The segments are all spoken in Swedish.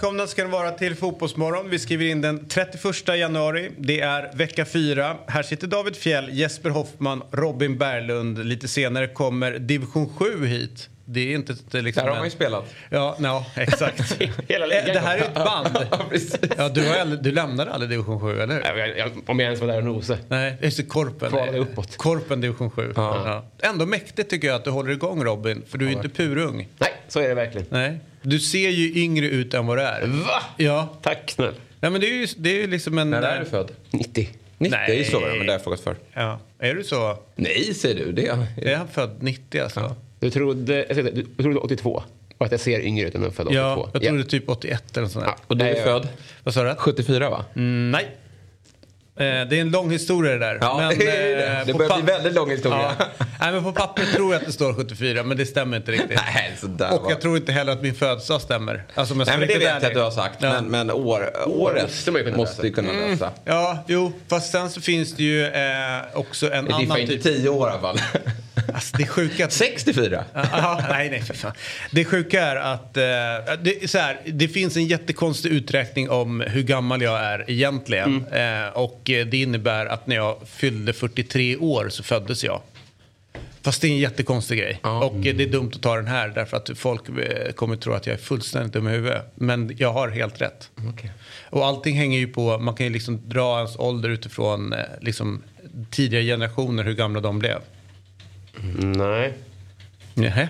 Välkomna ska ni vara till Fotbollsmorgon. Vi skriver in den 31 januari. Det är vecka 4. Här sitter David Fjell, Jesper Hoffman, Robin Berglund. Lite senare kommer division 7 hit. Det är inte ett, liksom Där har man ju en- spelat. Ja, no, exakt. Hela Eh, det här är ett band. Ja. Ja, du, har aldrig, du lämnade aldrig division 7, eller hur? Jag- jag- Om jag ens var där och nosade. Nej, just det, Korpen. Kvalade uppåt. Korpen division 7. Ja. Ändå mäktigt tycker jag att du håller igång Robin, för du är ju inte purung. Nej, så är det verkligen. Nej. Du ser ju yngre ut än vad du är. Va? Ja. Tack snäll. Nej, men det är ju, det är ju liksom en... När är du född? 90. 90 Nej. slår jag, men det har jag frågat för. Ja. Är du så? Nej, säger du. Det är... Är han född 90 alltså? Du trodde, jag säga, du trodde 82. Och att jag ser yngre ut än jag är född 82. Ja, jag tror det är typ 81 eller sånt där. Ja. Och du är Nej, född Vad sa du? 74 va? Mm, nej. Eh, det är en lång historia det där. Ja, men, det är det. eh, Det börjar bli väldigt lång historia. Ja. Nej, men på papper tror jag att det står 74, men det stämmer inte riktigt. Nej, sådär Och va. jag tror inte heller att min födelsedag stämmer. Alltså, Nej, men det vet jag att du har sagt. Ja. Men, men år, året måste man ju kunna måste ju kunna lösa. Ja, jo, fast sen så finns det ju eh, också en Det är annan inte typ... 10 år i alla fall. Alltså, det är sjuka att 64? Ja, nej, nej, för fan. Det sjuka är att eh, det, så här, det finns en jättekonstig uträkning om hur gammal jag är egentligen. Eh, och eh, det innebär att när jag fyllde 43 år så föddes jag. Fast det är en jättekonstig grej. Och eh, det är dumt att ta den här därför att folk eh, kommer tro att jag är fullständigt dum i huvudet. Men jag har helt rätt. Och allting hänger ju på, man kan ju liksom dra ens ålder utifrån liksom, tidigare generationer, hur gamla de blev. Nej, Nähä.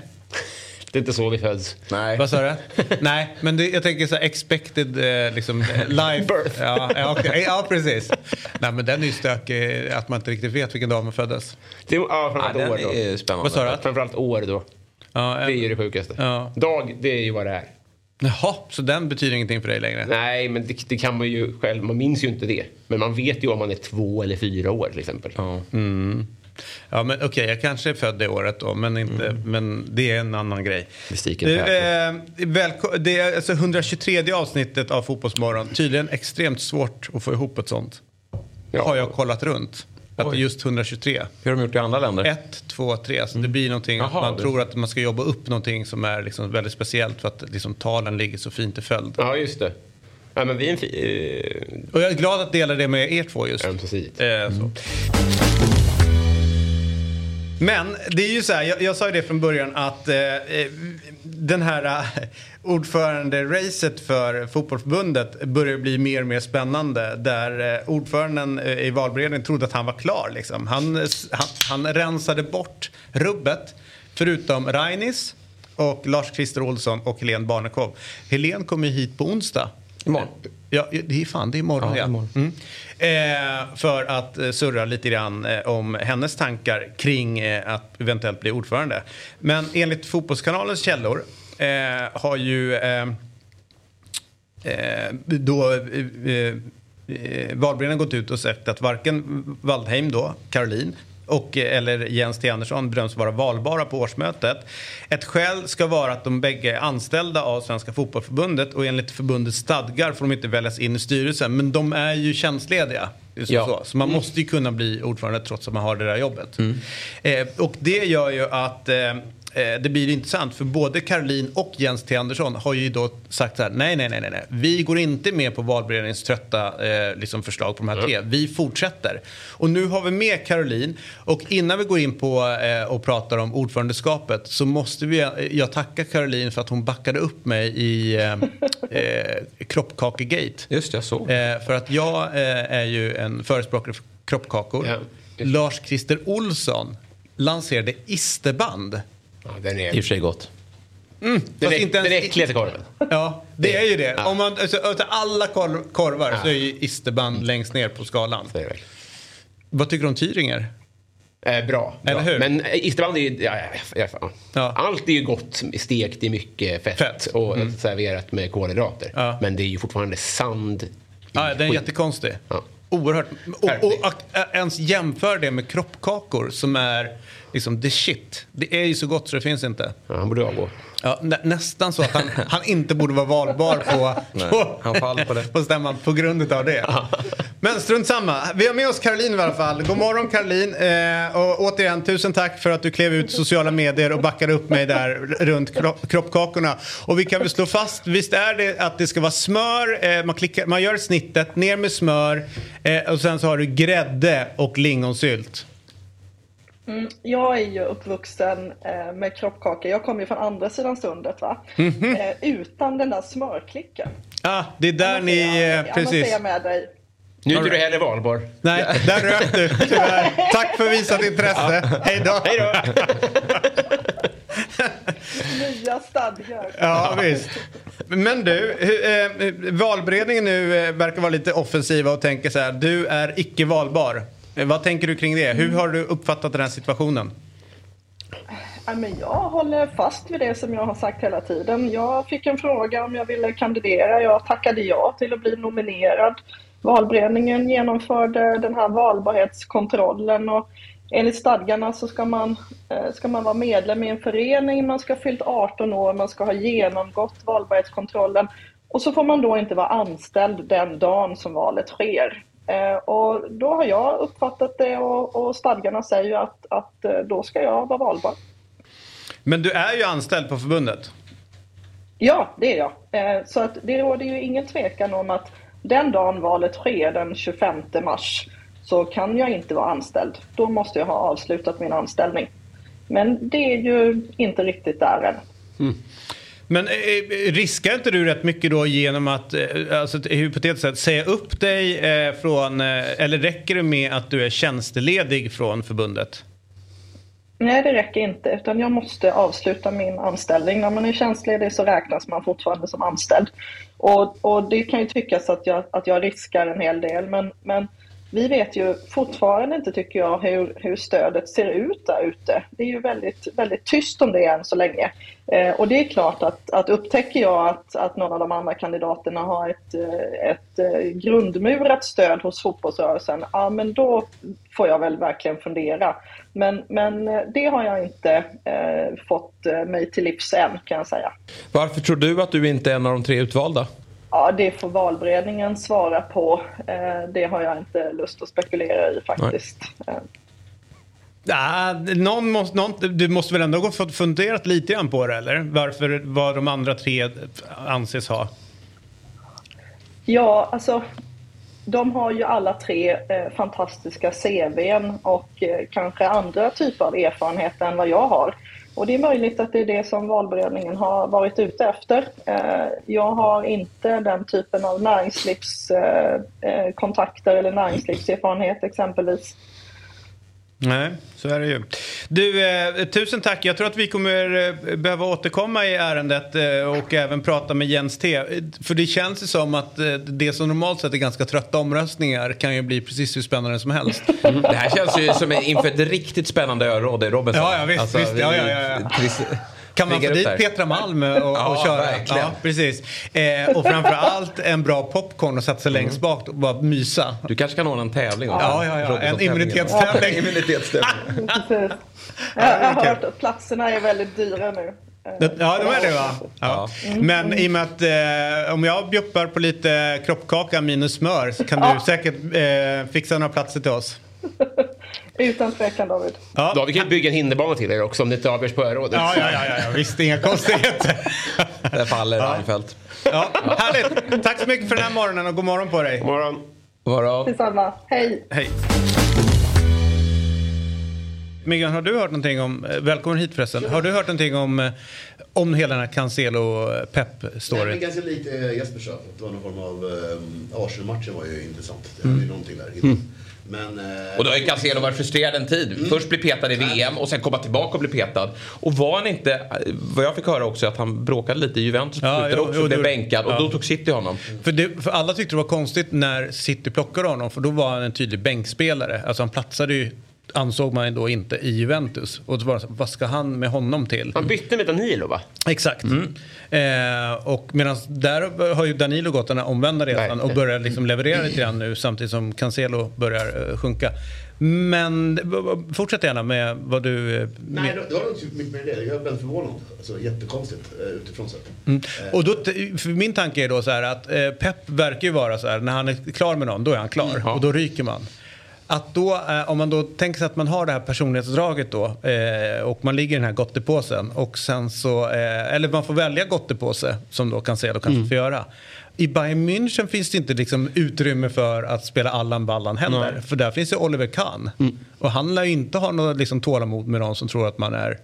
det är inte så vi föds. Nej. Vad sa du? Nej, men det, jag tänker så här expected eh, liksom, eh, life. Birth. Ja, ja, okej. ja, precis. Nej, men den är ju stökig att man inte riktigt vet vilken dag man föddes. Det, ja, Ja, framförallt den år då. är spännande. Vad sa du? Framförallt år då. Ja, Det är ju det sjukaste. Ja. Dag, det är ju vad det är. Jaha, så den betyder ingenting för dig längre? Nej, men det, det kan man ju själv. Man minns ju inte det. Men man vet ju om man är två eller fyra år till exempel. Ja. Ja, men okej, jag kanske är född det året då, men, inte, men det är en annan grej. Mystiken Du, täter. eh, välko- det är alltså 123 avsnittet av Fotbollsmorgon. Tydligen extremt svårt att få ihop ett sånt. Ja. Har jag kollat runt. Att Oj. just 123. Hur har de gjort i andra länder? Ett, två, tre. Så det blir någonting att Jaha, man det- tror att man ska jobba upp någonting som är liksom väldigt speciellt för att liksom talen ligger så fint i följd. Ja, just det. Ja, men vi är en fi- eh, Och jag är glad att dela det med er två just. ömsesidigt. Eh, så. Men det är ju så här, jag, jag sa ju det från början att eh, eh den här eh, ordförande-racet för fotbollsförbundet börjar bli mer och mer spännande. Där eh, ordföranden eh, i valberedningen trodde att han var klar. Liksom. Han, han, han rensade bort rubbet, förutom Rainis och Lars-Christer Olsson och Helene Barnekow. Helene kommer ju hit på onsdag. Imorgon. Ja, det är fan, det är imorgon. Ja, imorgon. Mm. Eh, för att eh, surra lite grann eh, om hennes tankar kring eh, att eventuellt bli ordförande. Men enligt Fotbollskanalens källor har ju då eh, valberedningen gått ut och sagt att varken Waldheim då, Caroline och, eh, eller Jens T Andersson bedöms vara valbara på årsmötet. Ett skäl ska vara att de bägge är anställda av Svenska Fotbollförbundet och enligt förbundets stadgar får de inte väljas in i styrelsen. Men de är ju tjänstlediga. Så, Ja. så. så man måste ju kunna bli ordförande trots att man har det där jobbet. Eh, och det gör ju att eh, eh, det blir intressant för både Caroline och Jens T Andersson har ju då sagt så här nej, nej, nej, nej, nej. vi går inte med på valberedningens trötta eh, liksom förslag på de här tre. Vi fortsätter. Och nu har vi med Caroline och innan vi går in på eh, och pratar om ordförandeskapet så måste vi, eh, jag tacka Caroline för att hon backade upp mig i eh, eh, kroppkakegate. Just det, jag såg. Eh, för att jag eh, är ju en förespråkare för kroppkakor. Ja. Lars-Christer Olsson lanserade isterband. Ja, den I och är... för sig gott. Den, Fast äck, inte ens- den äckligaste korven. Ja, det är ju det. Ja. Om man, alltså, utav alla korv, korvar Ja. så är ju isterband längst ner på skalan. Så är det verkligen. Vad tycker du om Tyringer? Eh, bra. Eller bra. hur? Men eh, isterband är ju... Ja, ja, ja. Allt är ju gott stekt i mycket fett, Fett. Mm. och serverat med kolhydrater. Ja. Men det är ju fortfarande sand Ja, den är skit. jättekonstig. Oerhört. Och, och att ä- ens jämföra det med kroppkakor som är liksom the shit. Det är ju så gott så det finns inte. Ja, han borde avgå. Ja, nä, nästan så att han, han inte borde vara valbar på, på, han faller på det. på stämman på grund av det. Men strunt samma. Vi har med oss Caroline i alla fall. God morgon Caroline. Eh, och återigen, tusen tack för att du klev ut sociala medier och backade upp mig där runt kropp, kroppkakorna. Och vi kan väl slå fast, visst är det att det ska vara smör, eh, man, klickar, man gör snittet, ner med smör eh, och sen så har du grädde och lingonsylt. Mm, jag är ju uppvuxen eh, med kroppkakor. Jag kommer ju från andra sidan sundet va. Mhm. Eh, utan den där smörklicken. Ah, det är där Annars ni... är jag- Eh, Annars är precis. jag med dig. Nu är du heller valbar. Nej, där rök du tyvärr. Tack för visat intresse. Hej då. Hej då! Nya stadgar. Ja, visst. Men du, eh, valberedningen nu eh, verkar vara lite offensiva och tänker så här, du är icke valbar. Eh, vad tänker du kring det? Hur har du uppfattat den här situationen? Ja, men jag håller fast vid det som jag har sagt hela tiden. Jag fick en fråga om jag ville kandidera. Jag tackade ja till att bli nominerad. Valberedningen genomförde den här valbarhetskontrollen och enligt stadgarna så ska man, eh, ska man vara medlem i en förening, man ska ha fyllt 18 år, man ska ha genomgått valbarhetskontrollen och så får man då inte vara anställd den dagen som valet sker. Eh, Och då har jag uppfattat det och, och stadgarna säger ju att, att eh, då ska jag vara valbar. Men du är ju anställd på förbundet. Ja, det är jag. Eh, Så att det råder ju ingen tvekan om att den dagen valet sker, den 25 mars, så kan jag inte vara anställd. Då måste jag ha avslutat min anställning. Men det är ju inte riktigt där än. Men eh, eh, riskar inte du rätt mycket då genom att, eh, alltså hypotetiskt sett, säga upp dig eh, från, eh, eller räcker det med att du är tjänsteledig från förbundet? Nej, det räcker inte, utan jag måste avsluta min anställning. När man är tjänstledig så räknas man fortfarande som anställd. Och, och det kan ju tyckas att jag, att jag riskar en hel del, men, men vi vet ju fortfarande inte, tycker jag, hur, hur stödet ser ut där ute. Det är ju väldigt, väldigt tyst om det än så länge. Eh, och det är klart att, att upptäcker jag att, att någon av de andra kandidaterna har ett, eh, ett eh, grundmurat stöd hos fotbollsrörelsen, ja men då får jag väl verkligen fundera. Men, men eh, det har jag inte eh, fått mig till livs än, kan jag säga. Varför tror du att du inte är en av de tre utvalda? Ja, det får valberedningen svara på. Eh, det har jag inte lust att spekulera i faktiskt. Eh, Ja, någon måste, någon, du måste väl ändå ha funderat lite grann på det eller? Varför vad de andra tre anses ha? Ja, alltså de har ju alla tre eh, fantastiska CVn och eh, kanske andra typer av erfarenheter än vad jag har. Och det är möjligt att det är det som valberedningen har varit ute efter. Eh, jag har inte den typen av näringslivskontakter eh, eh, eller näringslivserfarenhet exempelvis. Nej, så är det ju. Du, eh, tusen tack. Jag tror att vi kommer eh, behöva återkomma i ärendet eh, och även prata med Jens T. För det känns ju som att eh, det som normalt sett är ganska trötta omröstningar kan ju bli precis hur spännande som helst. Det här känns ju som inför ett riktigt spännande öråd i Robinson. Ja, ja, visst, visst. Ja, ja, ja, ja. Kan man få dit där. Petra Malm och, och Ja, köra? verkligen. Ja, precis. Eh, och framför allt en bra popcorn och sätta sig längst bak och bara mysa. Du kanske kan ordna en tävling också? Ja, ja, ja. En immunitetstävling. Immunitetstävling. Precis. Jag, jag har hört att platserna är väldigt dyra nu. Det- Ja, de är det va? Ja. Ja. Men i och med att eh, om jag bjuppar på lite kroppkaka minus smör så kan du säkert eh, fixa några platser till oss. Utan tvekan David. Ja. Då, vi kan bygga en hinderbana till er också om det inte avgörs på örådet. Ja, ja, ja, ja, ja, visst inga konstigheter. Där faller Reinfeldt. Ja, härligt. Tack så mycket för den här morgonen och god morgon på dig. God morgon. Varav? Detsamma. Hej! Hej. Miguel, har du hört någonting om, eh, välkommen hit förresten, har du hört någonting om, eh, om hela den här Nej, men ganska likt eh, Jesper sa. Det var någon form av... Eh, Arsenal-matchen var ju intressant. Det Mm. hade ju någonting där. Men... Eh, Och då har ju Cancelo varit frustrerad en tid. Först bli petad i VM och sen komma tillbaka och bli petad. Och var han inte, vad jag fick höra också, att han bråkade lite i Juventus Ja, jo, också. jo, blev bänkad och ja. då tog City honom. För, det, för alla tyckte det var konstigt när City plockade honom för då var han en tydlig bänkspelare. Alltså han platsade ju ansåg man då inte i Juventus. Och då var det så, vad ska han med honom till? Han bytte med Danilo va? Exakt. Mm. Eh, och medan där har ju Danilo gått den här omvända resan Verkligen. och börjar liksom leverera lite grann nu samtidigt som Cancelo börjar eh, sjunka. Men fortsätt gärna med vad du... eh, Nej, med- det var inte mycket med det. Jag är väldigt förvånad. Alltså, jättekonstigt eh, utifrån sett. Mm. Och då, min tanke är då så här att eh, Pep verkar ju vara så här, när han är klar med någon, då är han klar. Och då ryker man. Att då, eh, om man då tänker sig att man har det här personlighetsdraget då eh, och man ligger i den här gottepåsen och sen så, eh, eller man får välja gottepåse som då Cancelo kanske får göra. I Bayern München finns det inte liksom utrymme för att spela Allan Ballan heller. För där finns ju Oliver Kahn. Och han lär ju inte ha något liksom tålamod med någon som tror att man är...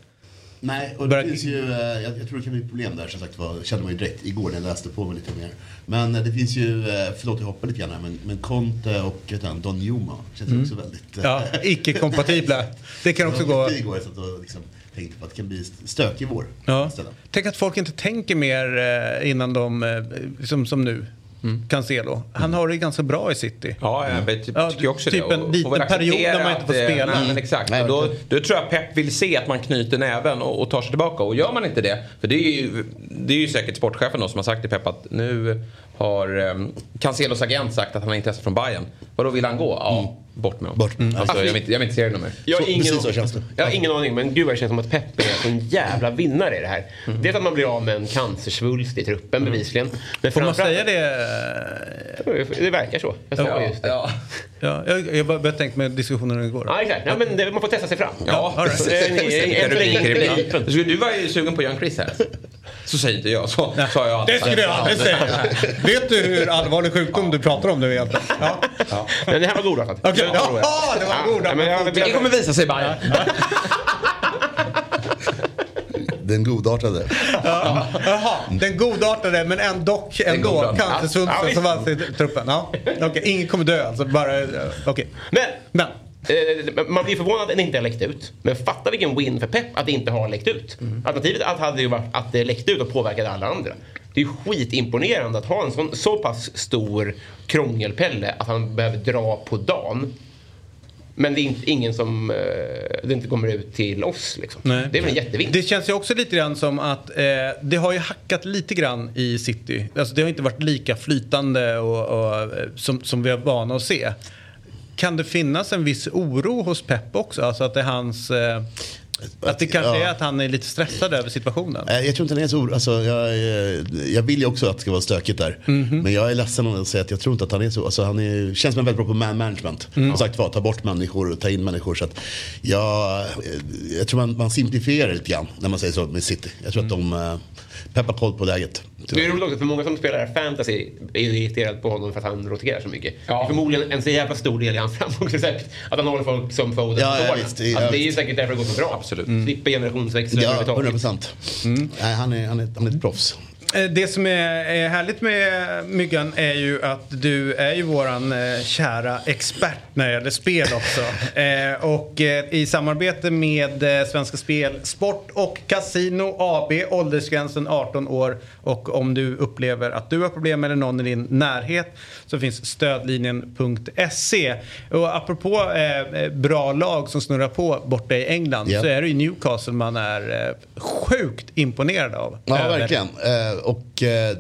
Nej, och det finns ju, eh, jag, jag tror det kan bli problem där som sagt var, kände man ju direkt igår när jag läste på mig lite mer. Men eh, det finns ju, eh, förlåt jag hoppar lite grann här, men, men Conte och vet han, Don Juma känns också väldigt... Ja, icke-kompatibla. Det kan också gå... Igår jag satt och liksom tänkte på att det kan bli stökig vår. Ja. istället. Tänk att folk inte tänker mer innan de, eh, som, som nu, Cancelo. Han har det ganska bra i City. Ja, jag vet, Ja, tycker också typ det. en Och liten period när man inte får att, eh, spela. Nej, men exakt. Nej, då, då tror jag Pep vill se att man knyter näven och, och tar sig tillbaka. Och gör man inte det, för det är ju, det är ju säkert sportchefen då som har sagt till Pep att nu har um, Cancelos agent sagt att han har intresse från Bayern. Vadå, vill han gå? Ja, bort med honom. Bort. Mm. Alltså, jag, vill inte, jag vill inte se det mer. Jag har Så- ingen, så känns det. Jag har ingen aning, men gud vad det känns som att Peppe är en jävla vinnare i det här. Dels att man blir av med en cancersvulst i truppen bevisligen. Men Får man säga det? Det verkar så. Jag sa just det. Ja, Ja. Ja, jag, jag bara började tänka med diskussionen igår. exakt. Ja, men det, man får testa sig fram. Ja, all right. Eh. Du var ju sugen på Jan Chris här. Så säger inte jag. Så sa jag Det skulle jag aldrig säga. Vet du hur allvarlig sjukdom du pratar om nu egentligen? Ja. Men det här var god i Det bra. Jaha, det var god. Ja, men jag- Det kommer visa sig Bayern. Den godartade. Ja. Jaha, den godartade men ändå, ändå godartad. Ja, cancersvulsten visst. som fanns i truppen. Ja. Okej, ingen kommer dö alltså. Bara, eh, okej. Men Men. Eh, man blir förvånad att den inte har läckt ut. Men fatta vilken win för Pep att det inte har läckt ut. Alternativet att hade ju varit att det läckte ut och påverkade alla andra. Det är skitimponerande att ha en sån, så pass stor krångelpelle att han behöver dra på dagen. Men det är inte, ingen som eh, det inte kommer ut till oss. Liksom. Det är väl en jättevinst. Det känns ju också lite grann som att eh, det har ju hackat lite grann i City. Alltså det har inte varit lika flytande och, och, eh, som, som vi är vana att se. Kan det finnas en viss oro hos Pep också? Alltså att det är hans... Eh, att det kanske Ja. är att han är lite stressad över situationen. Eh, Jag tror inte han är så. Alltså, jag, eh, jag vill ju också att det ska vara stökigt där. Mhm. Men jag är ledsen att säga att jag tror inte att han är så. Alltså, han är, känns som en väldigt bra på man management. Mm. Som sagt var, ta bort människor och ta in människor. Så att jag, eh, jag tror man, man simplifierar lite grann när man säger så med City. Jag tror att de peppar koll på läget. Det är roligt också för många som spelar fantasy är irriterade på honom för att han roterar så mycket. Ja. Det är förmodligen en så jävla stor del i hans framgångsrecept. Att han håller folk som Foden Ja, ja, visst, ja, alltså, det är ju säkert därför det går så bra. Absolut. Slipper generationsväxlar Ja, överhuvudtaget. 100 procent. Nej, han, är, han, är, han är ett proffs. Eh, Det som är, är härligt med Myggan är ju att du är ju våran eh, kära expert när det gäller spel också. eh, och i samarbete med Svenska Spel, Sport och Casino AB, åldersgränsen 18 år. Och om du upplever att du har problem eller någon i din närhet så finns stödlinjen.se. Och apropå eh, bra lag som snurrar på borta i England Ja. så är det ju Newcastle man är eh, sjukt imponerad av. Ja, verkligen. Eh, och eh,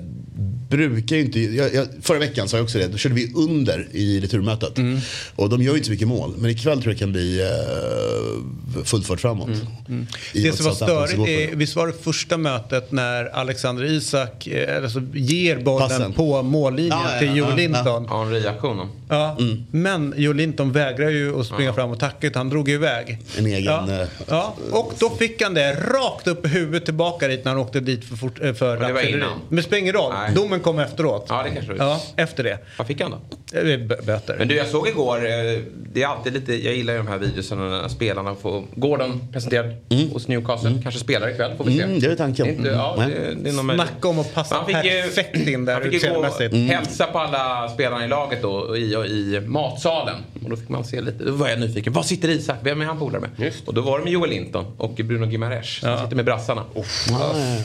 brukar ju inte... Jag, jag, förra veckan sa jag också det. Då körde vi under i returmötet. Mm. Och de gör ju inte så mycket mål. Men ikväll tror jag det kan bli eh, fullt fart framåt. I Mm. Det som var störigt, visst var det första mötet när Alexander Isak alltså, ger bollen Passen. på mållinjen Ja, till ja, Joe ja, Linton. Ja, en reaktion. Ja, Men Joe Linton vägrar ju att springa fram och tacka utan han drog ju iväg. En egen, Ja. eh, ja. Och då fick han det rakt upp i huvudet tillbaka dit när han åkte dit för, fort, för det var rattfylleri. innan. Men det spelar ingen roll. Domen kom efteråt. Ja, det kanske det Ja, efter det. Vad fick han då? Eh, b- Böter. Men du, jag såg igår, eh, det är alltid lite, jag gillar ju de här videorna när spelarna får, Gordon presenterad hos Newcastle, kanske spelar ikväll får vi se. Mm, det är tanken. Det är Inte, ja, Mm. det, det är möjlighet. Snacka om att passa Han fick perfekt in där Han fick ju gå och hälsa på alla spelarna i laget då i, i matsalen. Och då fick man se lite, då var jag nyfiken. Var sitter Isak? Vem är han polare med? Och då var det med Joel Linton och Bruno Gimares som sitter med brassarna. Ja, ja, ja.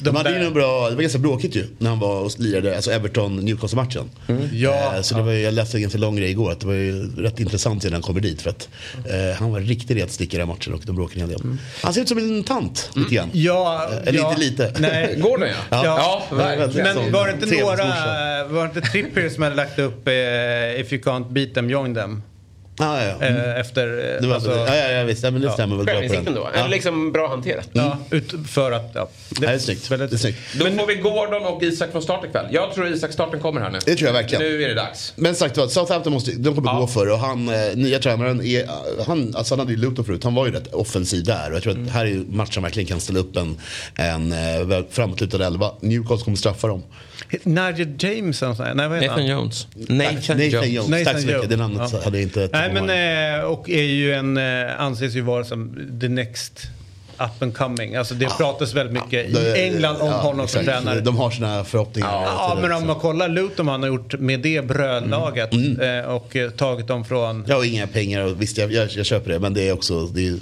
De hade ju nog bra, det var ganska bråkigt ju när han var och lirade alltså Everton-Newcastle-matchen. Ja. Eh, så det var ju, jag läste en ganska lång grej igår att det var ju rätt intressant när han kommer dit för att eh, han var riktigt retstickare i den matchen och de bråkade en hel del. Han ser ut som en tant lite grann. Ja, Eh, Eller ja, inte lite. Nej. Gordon ja. Ja. Ja, verkligen. Men var det inte några, var det inte Trippier som hade lagt upp eh, If you can't beat them, join them? Ja, ja, ja. Eh, efter, eh, Det var, alltså, ja, ja, ja, visst. Ja, men det stämmer väl bra på den. Då. Ja. Eller liksom bra hanterat. ja, ut, för att, ja. Det är snyggt. väldigt- Det är snyggt. Då får vi Gordon och Isak från start ikväll. Jag tror Isak starten kommer här nu. Det tror jag verkligen. Nu är det dags. Men sagt var, Southampton måste, de kommer Ja. gå för det och han, eh, nya tränaren, är, han, alltså han hade ju Luton förut, han var ju rätt offensiv där. Och jag tror Mm. att här är ju matchen verkligen kan ställa upp en, en eh, framåtlutad elva. Newcastle kommer straffa dem. Nigel James. Nej, vad heter Nathan han? Jones. Nathan, Nathan Jones. Jones. Nathan Tack så mycket, det namnet Ja. hade jag inte Nej, men, eh, och är ju en, eh, anses ju vara som the next up and coming. Alltså det pratas väldigt mycket Det- i England om ja, honom som tränare. De har sina förhoppningar. Ja, men om man kollar Luton han har gjort med det brödlaget eh, och eh, tagit dem från... Jag har inga pengar och visst jag, jag, jag köper det men det är också, det är,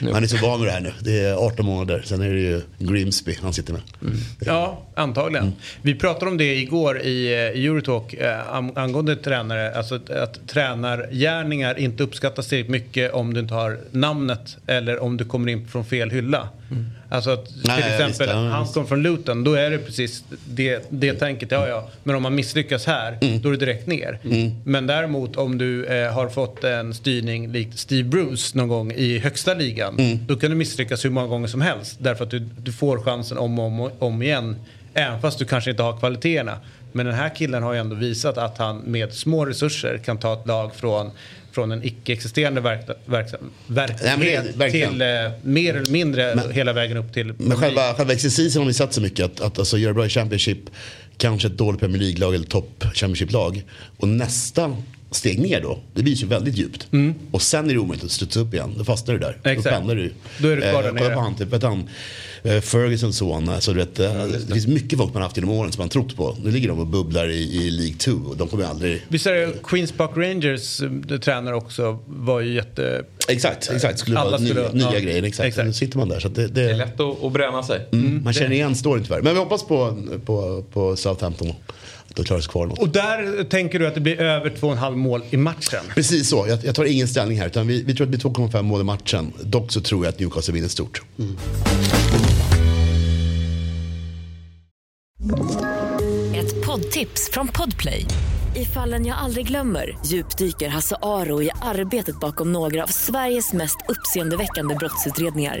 man är så van med det här nu. Det är 18 månader, sen är det ju Grimsby han sitter med. Ja, antagligen. Vi pratade om det igår i eh, Eurotalk eh, angående tränare. Alltså att, att tränargärningar inte uppskattas tillräckligt mycket om du inte har namnet eller om du kommer in från fel hylla. Alltså att till Nej, exempel, ja, han kommer från Luton, då är det precis det, det tänket. Ja, ja. Men om man misslyckas här, då är det direkt ner. Men däremot om du eh, har fått en styrning likt Steve Bruce någon gång i högsta ligan, då kan du misslyckas hur många gånger som helst. Därför att du, du får chansen om och om, om igen, även fast du kanske inte har kvaliteterna. Men den här killen har ju ändå visat att han med små resurser kan ta ett lag från från en icke-existerande verk, verk, verksamhet Nej, men till eh, mer eller mindre hela vägen upp till Men själva, själva exercisen har vi sett så mycket att, att alltså, göra bra i Championship, kanske ett dåligt Premier League-lag eller topp Championship-lag. Och nästa steg ner då, det blir ju väldigt djupt. Och sen är det omöjligt att studsa upp igen, då fastnar du där. Mm. Exakt. Då pendlar du. Då är du kvar där kolla nere. på han, typ, vet han, eh, Fergusons son, alltså, du vet, eh, det finns mycket folk man haft genom åren som man trott på. Nu ligger de och bubblar i, i League 2 och de kommer aldrig... Visst är det Queens Park Rangers eh, tränare också var ju jätte... Exakt, exakt. Skulle Alla vara skulle- nya, nya ja. grejer. Exakt. Exakt. Nu sitter man där. Så att det, Det är det, lätt att, att bränna sig. mm, man känner igen storyn tyvärr. Men vi hoppas på, på, på Southampton. De klarar sig kvar något. Och där tänker du att det blir över 2,5 mål i matchen? Precis så. Jag, jag tar ingen ställning här. Utan vi, vi tror att det blir 2,5 mål i matchen. Dock så tror jag att Newcastle vinner stort. Ett poddtips från Podplay. I fallen jag aldrig glömmer djupdyker Hasse Aro i arbetet bakom några av Sveriges mest uppseendeväckande brottsutredningar.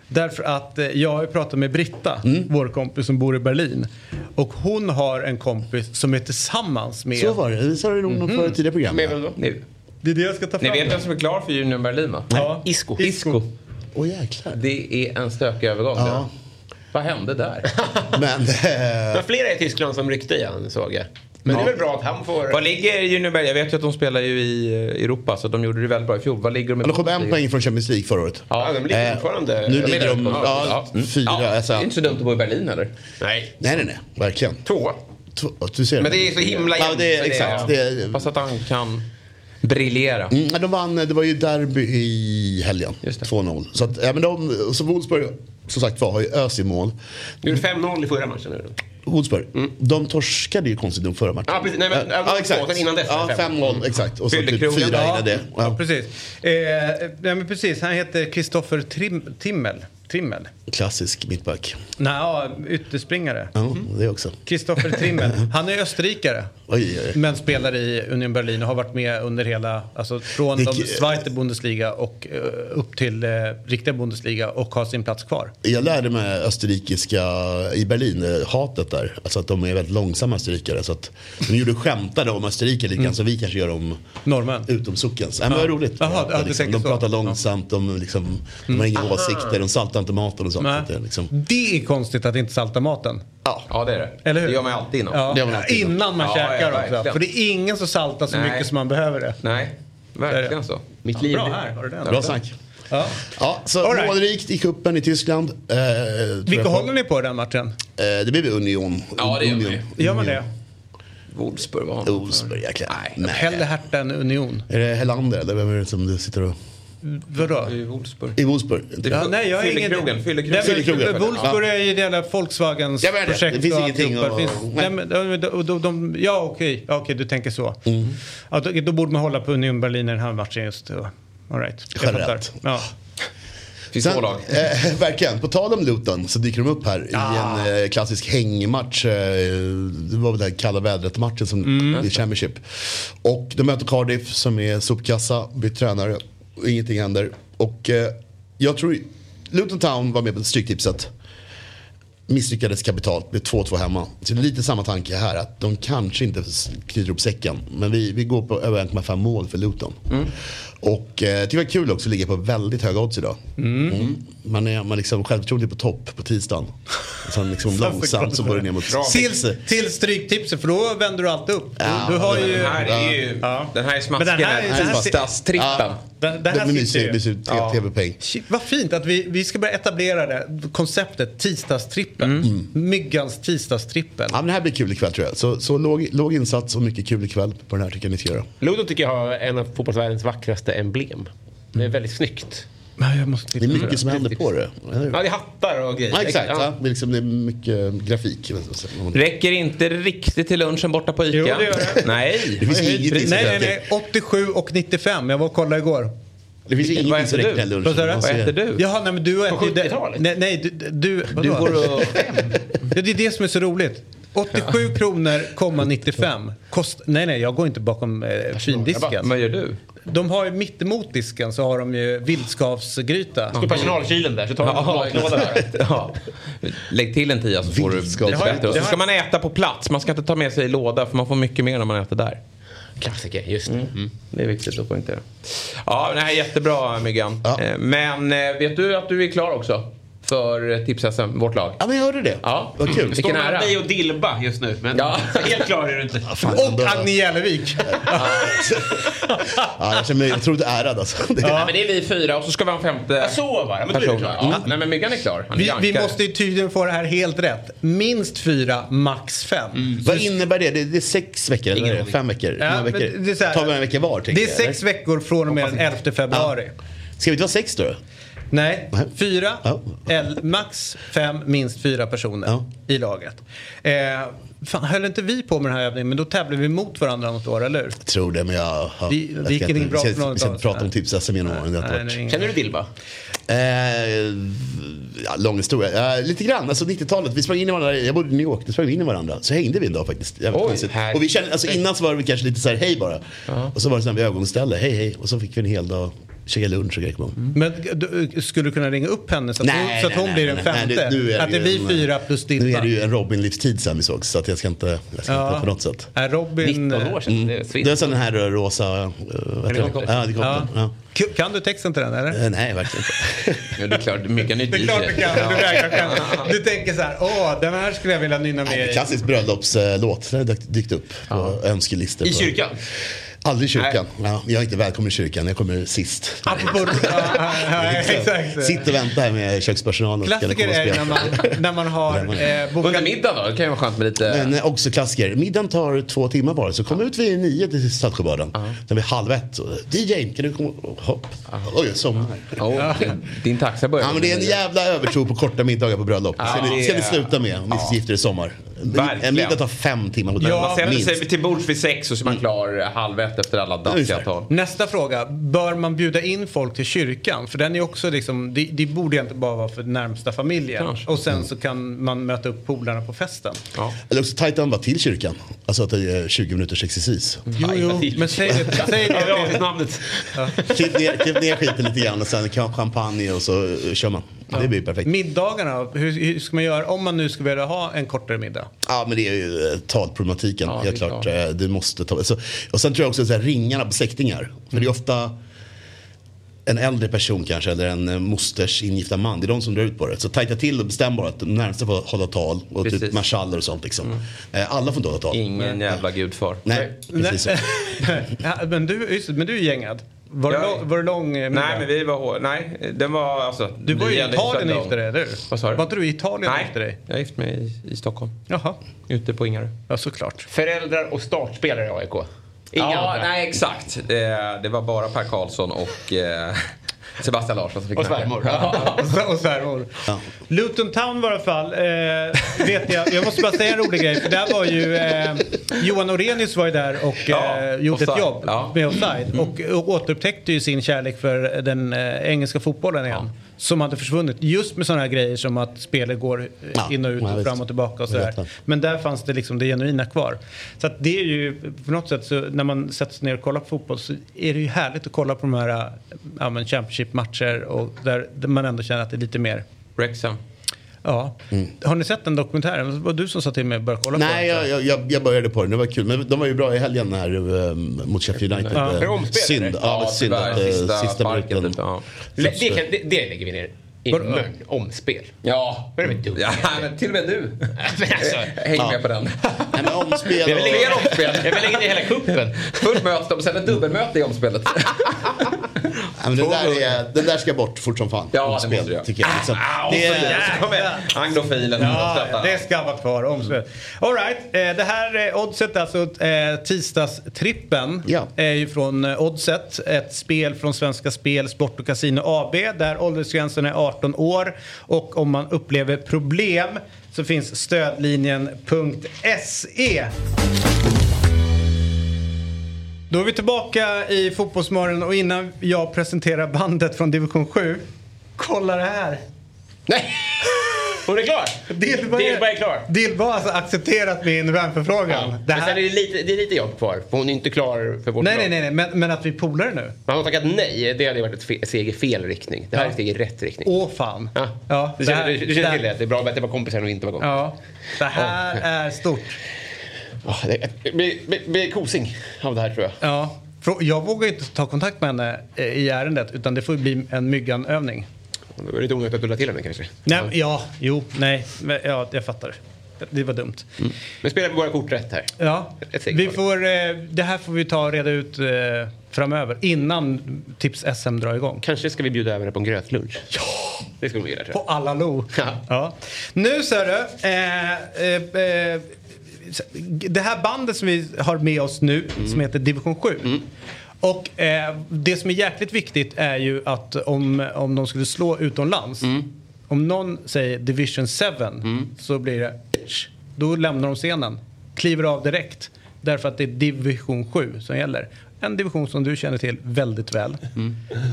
Därför att eh, jag har pratat med Britta, Mm. vår kompis som bor i Berlin. Och hon har en kompis som är tillsammans med... Så var det. Det sa du nog mm. ett tidigare program. Med vem då? Ni, Det är det jag ska ta ni fram. vet vem som är klar för Union Berlin va? Ja. Isco. Isco. Åh jäklar. Det är en stökig övergång. Ja. Vad hände där? Men eh, Men flera i Tyskland som ryckte igen såg jag. Men det är väl bra att han får... Vad ligger Berlin? Jag vet ju att de spelar ju i Europa så de gjorde det väldigt bra i fjol. Vad ligger de i? de kom en poäng från Champions League förra året. Ja, de ligger Eh, fortfarande... nu ligger de- ja, Mm. fyra, Ja, alltså. Det är inte så dumt att bo i Berlin heller. Nej. Nej, nej, nej. Verkligen. Två. Du ser Men det är så himla Ja, jämnt, så det är- exakt. Det är, Fast att han kan briljera. Mm, ja, de vann, det var ju derby i helgen. Just det. 2-0. Så, att, ja, men de, så Wolfsburg, som sagt var, har ju ös i mål. De gjorde 5-0 i förra matchen. nu. Wolfsburg, de torskade ju konstigt nog förra matchen. Ja, precis. Nej, men- ja, ja, exakt. sen innan dess, Ja, fem. 5-0, exakt. Och så typ Fyllekrogen. fyra Ja, innan det. ja. Ja. precis. Eh, nej, men precis. Han heter Kristoffer Trim, Timmel. Trimmel? Klassisk mittback. Nej, ja, ytterspringare. Ja, det också. Kristoffer Trimmel. Han är österrikare. Oj, oj, oj. Men spelar i Union Berlin och har varit med under hela, alltså från Det- de Zweite Bundesliga och eh, upp till eh, riktiga Bundesliga och har sin plats kvar. Jag lärde mig österrikiska i Berlin, hatet där. Alltså att de är väldigt långsamma österrikare. Så att de gjorde skämtade om Österrike lite grann som vi kanske gör om Norrmän. utom sockens. Nej, men var roligt. Jaha, ja, liksom, de så. pratar långsamt, de, liksom, de har inga åsikter, de saltar inte maten och. Så att det är liksom, Det är konstigt att inte salta maten. Ja det är det. Eller hur? Det gör man alltid innan. Ja, Det gör man alltid innan man Ja, käkar ja, också. För det är ingen som saltar så Nej. mycket som man behöver det. Nej, verkligen så. Mitt liv. Bra här, har du den? bra snack. Ja. Ja, så All right. målrikt i kuppen i Tyskland. Eh, Vilka håller ni på i den matchen? Eh, det blir väl Union. Ja, det gör Union. vi. Gör man det? Wolfsburg var honom. Wolfsburg, jäklar. Nej. Hellre Hertha än Union. Är det Helander eller vem är det som du sitter och... Vadå? I Wolfsburg. I Wolfsburg? Ja, nej, jag har ingen... Fyllekrogen, fyllekrogen. Nej, men Fyllekrogen. Wolfsburg är ju det jävla Volkswagens det. projekt. Det finns och ingenting att- finns, nej. nej, men, de, de, ja, okej. Ja, okej, du tänker så. Mm. Ja, då, då borde man hålla på Union Berlin i den här matchen just. då. All right. Generellt. Ja. finns Sen, två lag. eh, verkligen. På tal om Luton så dyker de upp här i en eh, klassisk hängmatch. Eh, det var väl den kalla vädret-matchen som Mm. i Championship. Och de möter Cardiff som är sopkassa, byter tränare och ingenting händer. Och eh, jag tror Luton Town var med på Stryktipset. Misslyckades kapitalt med 2-2 hemma. Så lite samma tanke här att de kanske inte knyter ihop säcken. Men vi, vi går på över 1,5 mål för Luton. Och eh, det var kul också att ligga på väldigt höga odds idag. Mm. Man är man liksom självförtroende på topp på tisdagen. Och sen liksom långsamt så börjar det ner mot Till, sex. till stryktipset, för då vänder du alltid upp. Ja, du, du har det- ju... Den här är ju... Ja. Den här är Men smasken. den här- Den den här här- Tisdagstrippen. Ja. Den, den Det här sitter ju. Ja. tv-peng. Vad fint att vi, vi ska börja etablera det konceptet tisdagstrippel. Mm. Myggans tisdagstrippel. Ja, men det här blir kul ikväll tror jag. Så, så låg, låg insats och mycket kul ikväll på den här tycker jag ni ska göra. Ludo tycker jag har en av fotbollsvärldens vackraste emblem. Det är väldigt snyggt. Nej, jag måste Det är mycket som händer på det. Ja, det är hattar och grejer. Ja, exakt. Ja. Det, är liksom, det är mycket grafik. Räcker inte riktigt till lunchen borta på ICA? Jo, det gör det. Nej. Det finns ingenting Nej, nej, nej. 87 och 95. Jag var och kollade igår. Det finns ingenting som räcker till lunchen. Vad äter du? Jaha, nej men du På äter ju... 70-talet? Nej, nej, du... du? Du går och... Ja, det är det som är så roligt. 87 kronor, komma 95. Kost... Nej, nej, jag går inte bakom eh, findisken. Vad gör du? De har ju mittemot disken så har de ju vildskavsgryta. Står personalkylen där så tar du en matlåda där. ja. Lägg till en tia så får du lite bättre. Och så ska man äta på plats. Man ska inte ta med sig i låda för man får mycket mer när man äter där. Klassiker, just det. Mm. Det är viktigt att poängtera. Ja, det här är jättebra Myggan. Ja. Eh, Men eh, vet du att du är klar också? För tips-SM, vårt lag? Ja, men jag hörde det. Ja. Vad kul. Vilken ära. dig och Dilba just nu. Men Ja. helt klar är du inte. Fan, Och Agne Jälevik. Ja, jag känner mig otroligt ärad alltså. Det, Ja. Men det är vi fyra och så ska vi ha en femte Ja, så var. Men är person. du klar. Ja. Nej men Myggan är klar. Är Vi, vi måste ju tydligen få det här helt rätt. Minst fyra, max fem. Vad innebär det? det? Det är sex veckor, eller Ingen är det? aning. fem veckor? Ja, veckor? det är så här- Tar vi en vecka var? Det är sex eller? veckor från och med den 11 februari. Ska vi inte ha sex då? Nej, Nej. fyra, Ja. el, max fem, minst fyra personer Ja. i laget. Eh, fan, höll inte vi på med den här övningen, men då tävlar vi mot varandra något år, eller hur? Jag tror det, men jag... Ja, Vi- jag gick inte- bra vi för ska, något vi ska inte prata om tips-SM genom åren. det har det Känner du Dilba? Eh, ja, lång historia. Eh, lite grann. Alltså 90-talet. Vi sprang in i varandra. Jag bodde i New York. Då sprang vi in i varandra. Så hängde vi en dag faktiskt. Oj, och vi kände, alltså, innan så var det kanske lite så här hej bara. Och så var det så här vid övergångsställe. Hej hej. Och så fick vi en hel dag. Käka lunch och grejer. Mm. Men du, skulle du kunna ringa upp henne så att hon, så att hon blir den femte? Nej, det- nu är att det ju blir en- fyra plus Nu är det ju en Robin-livstid sen vi såg. Så att jag ska inte, jag ska Ja. inte på något sätt. Är Robin... 19 år sedan. Det är Det är sån här eh, rosa... Det? Ja, helikoptern. Ja. K- Kan du texten till den eller? Eh, Nej, verkligen inte. Ja, det är klart, Myggan är Det är klart du kan. Du, vägrar kan. du tänker så här, åh den här skulle jag vilja nynna Nej, med i. Klassisk bröllopslåt. Den har dykt- upp på önskelistor. I på- kyrkan? Aldrig i kyrkan. Ja, jag är inte välkommen i kyrkan, jag kommer sist. Apropå... Ja, ja, exakt. Sitt och vänta här med kökspersonalen. Ska Klassiker är när man, när man har eh, Under bokat... middagen då? Det kan ju vara skönt med lite... Men eh, också klassiker. Middagen tar två timmar bara. Så kom ut vid nio till Saltsjöbaden. Sen vid halv ett. DJ, kan du komma? Hopp. Oj, jag somnar. Oh, din, din taxa börjar. Ja, men det är en jävla övertro på korta middagar på bröllop. Ska, Ja, ni, ska det ni sluta med om ni ska gifta er i sommar. Verkligen. En middag tar fem timmar. Ja, Man sätter minst. sig till bords vid sex och så är man klar halv ett efter alla dassiga tal. Nästa fråga. Bör man bjuda in folk till kyrkan? För den är också liksom, det, det borde inte bara vara för närmsta familjen. Kanske. Och sen så kan man möta upp polarna på festen. Ja. Eller också tajta bara till kyrkan. Alltså att det är 20 minuters exercis. Jo, jo, men säg det, säg Ja, det till... namnet. Klipp ner, klipp ner skiten lite grann och sen champagne och så eh, kör man. Det blir perfekt. Middagarna, hur, hur ska man göra om man nu skulle vilja ha en kortare middag? Ja men det är ju eh, talproblematiken. Ja, Helt klart. klart. eh, Du måste ta, så, och sen tror jag också så här, ringarna på släktingar. För det är ofta en äldre person kanske eller en eh, mosters ingifta man. Det är de som drar ut på det. Så tajta till och bestäm bara att de närmaste får hålla tal. Och typ Precis. marschaller och sånt liksom. Eh, Alla får inte hålla tal. Ingen jävla gudfar. Nej, precis så. ja, men, du, just, men du är gängad. Var, Ja. det, lång- var det lång eh, middag? Nej, men vi var hår. Nej, den var alltså... Du var ju i Italien och gifte dig, eller hur? Vad sa du? Var inte du i Italien och Nej, gifte dig? jag gifte mig i, i Stockholm. Jaha. Ute på Ingarö. Ja, såklart. Föräldrar och startspelare i AIK. Inga ja, andra. nej exakt. Det, det var bara Per Karlsson och eh, Sebastian Larsson som fick Och svärmor. och svärmor. Luton Town var i alla fall, eh, vet jag, jag måste bara säga en rolig grej. För där var ju eh, Johan Orenius var ju där och Ja, eh, gjorde ett jobb Ja. Mm. med offside. Och, och återupptäckte ju sin kärlek för den eh, engelska fotbollen igen. Som hade försvunnit. Just med sådana här grejer som att spelet går eh, Ja, in och ut ja, och fram och tillbaka och sådär. Men där fanns det liksom det genuina kvar. Så att det är ju på något sätt så när man sätter sig ner och kollar på fotboll så är det ju härligt att kolla på de här ja, men Championship-matcher och där, där man ändå känner att det är lite mer Wrexham. Ja. Har ni sett den dokumentären? Det var du som sa till mig att börja kolla Nej, på den. jag, jag- jag, jag började på den. Det var kul. Men de var ju bra i helgen här eh, mot Sheffield United. Ja. Eh, Synd. Ja, men synd att eh, Sista sista minuten. typ, ja. Det, det, det lägger vi ner i mun. Omspel. Ja. Är det dumt? ja, men till och med du. Alltså, Häng med på den. Nej, men omspel jag vill och... lägga Fler omspel. jag vill lägga ner hela kuppen. Först möts de, sen ett dubbelmöte i omspelet. Nej, men den, där är, den där ska bort fort som fan. Ja, det Omspel, måste det. tycker jag. Liksom. Ah, det och så- är, anglofilen. Ja, det ska vara kvar. Omspel. All right. eh, Det här eh, oddset, alltså eh, tisdagstrippen, Ja. är ju från Oddset. Ett spel från Svenska Spel, Sport och Casino AB där åldersgränsen är 18 år. Och om man upplever problem så finns stödlinjen.se. Då är vi tillbaka i Fotbollsmorgon och innan jag presenterar bandet från division 7, kolla det här. Nej! Hon är klar. Dilba Dilba är klar. Dilba har alltså accepterat min vänförfrågan. Det Men sen här... är det, lite, det är lite jobb kvar. För hon är inte klar för vårt Nej, lag. nej, nej, nej. Men, men att vi polare nu. Men har tackat nej. Det hade varit ett steg i fel riktning. Det här är ett steg i rätt riktning. Åh fan. Ja. Ja, du det känner, här- du, du känner det- till det? Det är bra att det var kompisar och inte var kompisar. Ja. Det här är stort. Ja, det blir, kosing av det här tror jag. Ja. Jag vågar inte ta kontakt med henne eh, i ärendet utan det får bli en mygganövning. Det var lite onödigt att dulla till henne kanske. Nej, ja, jo, nej. Ja, jag fattar. Det var dumt. Men spelar vi våra kort rätt här? Ja, vi får, eh, det här får vi ta och reda ut eh, framöver innan Tips SM drar igång. Kanske ska vi bjuda över henne på en grötlunch? Ja! Det skulle hon gilla tror På jag. alla lo. Ja. Ja. Nu ser du. Eh, eh, eh, det här bandet som vi har med oss nu som heter Division 7. Och eh, det som är jäkligt viktigt är ju att om, om de skulle slå utomlands. Om någon säger Division 7 så blir det då lämnar de scenen. Kliver av direkt. Därför att det är Division 7 som gäller. En division som du känner till väldigt väl.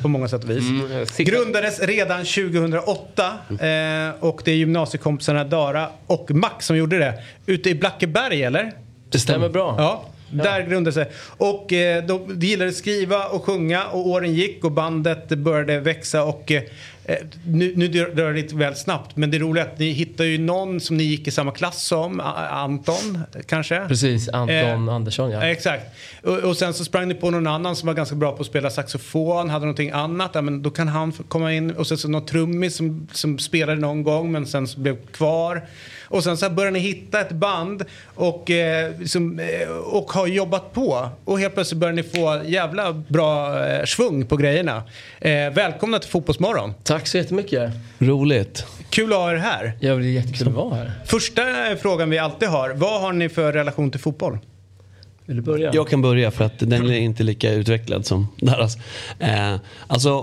På många sätt och vis. sista- Grundades redan 2008 eh, och det är gymnasiekompisarna Dara och Max som gjorde det. Ute i Blackeberg eller? Det stämmer bra. Ja, där grundade sig. Och eh, de, de gillade att skriva och sjunga och åren gick och bandet började växa och eh, nu, nu drar det lite väl snabbt men det är att ni hittar ju någon som ni gick i samma klass som, Anton kanske? Precis, Anton Eh, Andersson ja. Ja, exakt. Och, och sen så sprang ni på någon annan som var ganska bra på att spela saxofon, hade någonting annat. Ja, men då kan han komma in. Och sen så någon trummis som, som spelade någon gång men sen så blev kvar. Och sen så här började ni hitta ett band och, eh, liksom, eh, och har jobbat på. Och helt plötsligt börjar ni få jävla bra eh, svung på grejerna. Eh, välkomna till Fotbollsmorgon. Tack så jättemycket. Roligt. Kul att ha er här. Ja, det är jättekul att vara här. Första eh, frågan vi alltid har. Vad har ni för relation till fotboll? Vill du börja? Jag kan börja för att den är inte lika utvecklad som deras. Eh, alltså,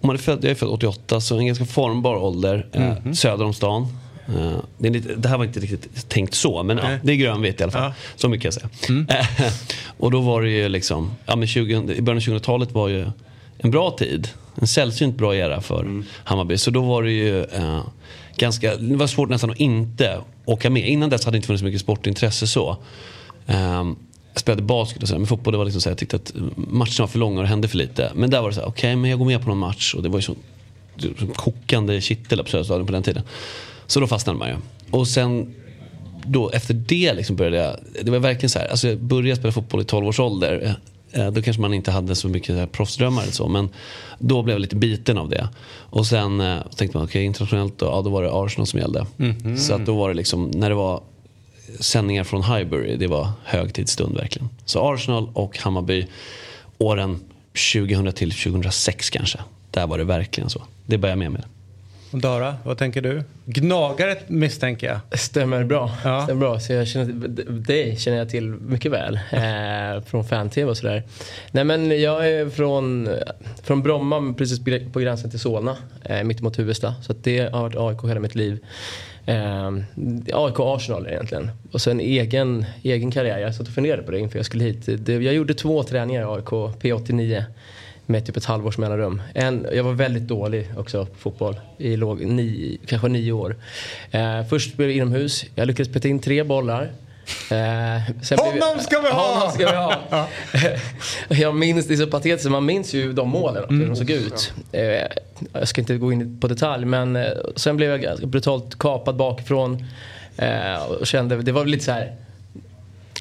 om man är född, jag är född 88 så en ganska formbar ålder eh, söder om stan. Eh, det, lite, det här var inte riktigt tänkt så men ja, det är grönvitt i alla fall. Ja. Så mycket kan jag säga. Eh, och då var det ju liksom, ja, men 20, i början av 2000-talet var ju en bra tid. En sällsynt bra era för Hammarby. Så då var det ju eh, ganska, det var svårt nästan att inte åka med. Innan dess hade det inte funnits så mycket sportintresse så. Ehm, jag spelade basket och så, men fotboll det var liksom så här, jag tyckte att matcherna var för långa och det hände för lite. Men där var det så här, okej men jag går med på någon match och det var ju så, så kokande kittel på Söderstadion på den tiden. Så då fastnade man ju. Och sen då efter det liksom började jag, det var verkligen så här, alltså jag började spela fotboll i 12 års ålder. Eh, Då kanske man inte hade så mycket så proffsdrömmar eller så. Men då blev jag lite biten av det. Och sen eh, tänkte man, okej internationellt då, ja, då var det Arsenal som gällde. Mhm. Så att då var det liksom, när det var sändningar från Highbury, det var högtidsstund verkligen. Så Arsenal och Hammarby åren 2000 till 2006 kanske. Där var det verkligen så. Det började jag med med. Dara, vad tänker du? Gnagare misstänker jag. Stämmer bra. Ja. Stämmer bra. Så jag känner, dig känner jag till mycket väl. Eh, från fan-tv och sådär. Nej men jag är från, från Bromma, precis på gränsen till Solna. Eh, mitt emot Huvudsta. Så det har varit AIK hela mitt liv. Eh, AIK Arsenal egentligen. Och sen egen, egen karriär. Jag satt och funderade på det inför jag skulle hit. Det, jag gjorde två träningar i AIK, P89 med typ ett halvårs mellanrum. En, jag var väldigt dålig också på fotboll i låg, ni, kanske nio år. Eh, först blev det inomhus. Jag lyckades peta in tre bollar. Eh, sen Honom ska vi ha! Honom ska vi ha! jag minns, det är så patetiskt, man minns ju de målen och hur de såg ut. Eh, jag ska inte gå in på detalj men eh, sen blev jag brutalt kapad bakifrån. Eh, och kände, det var lite så här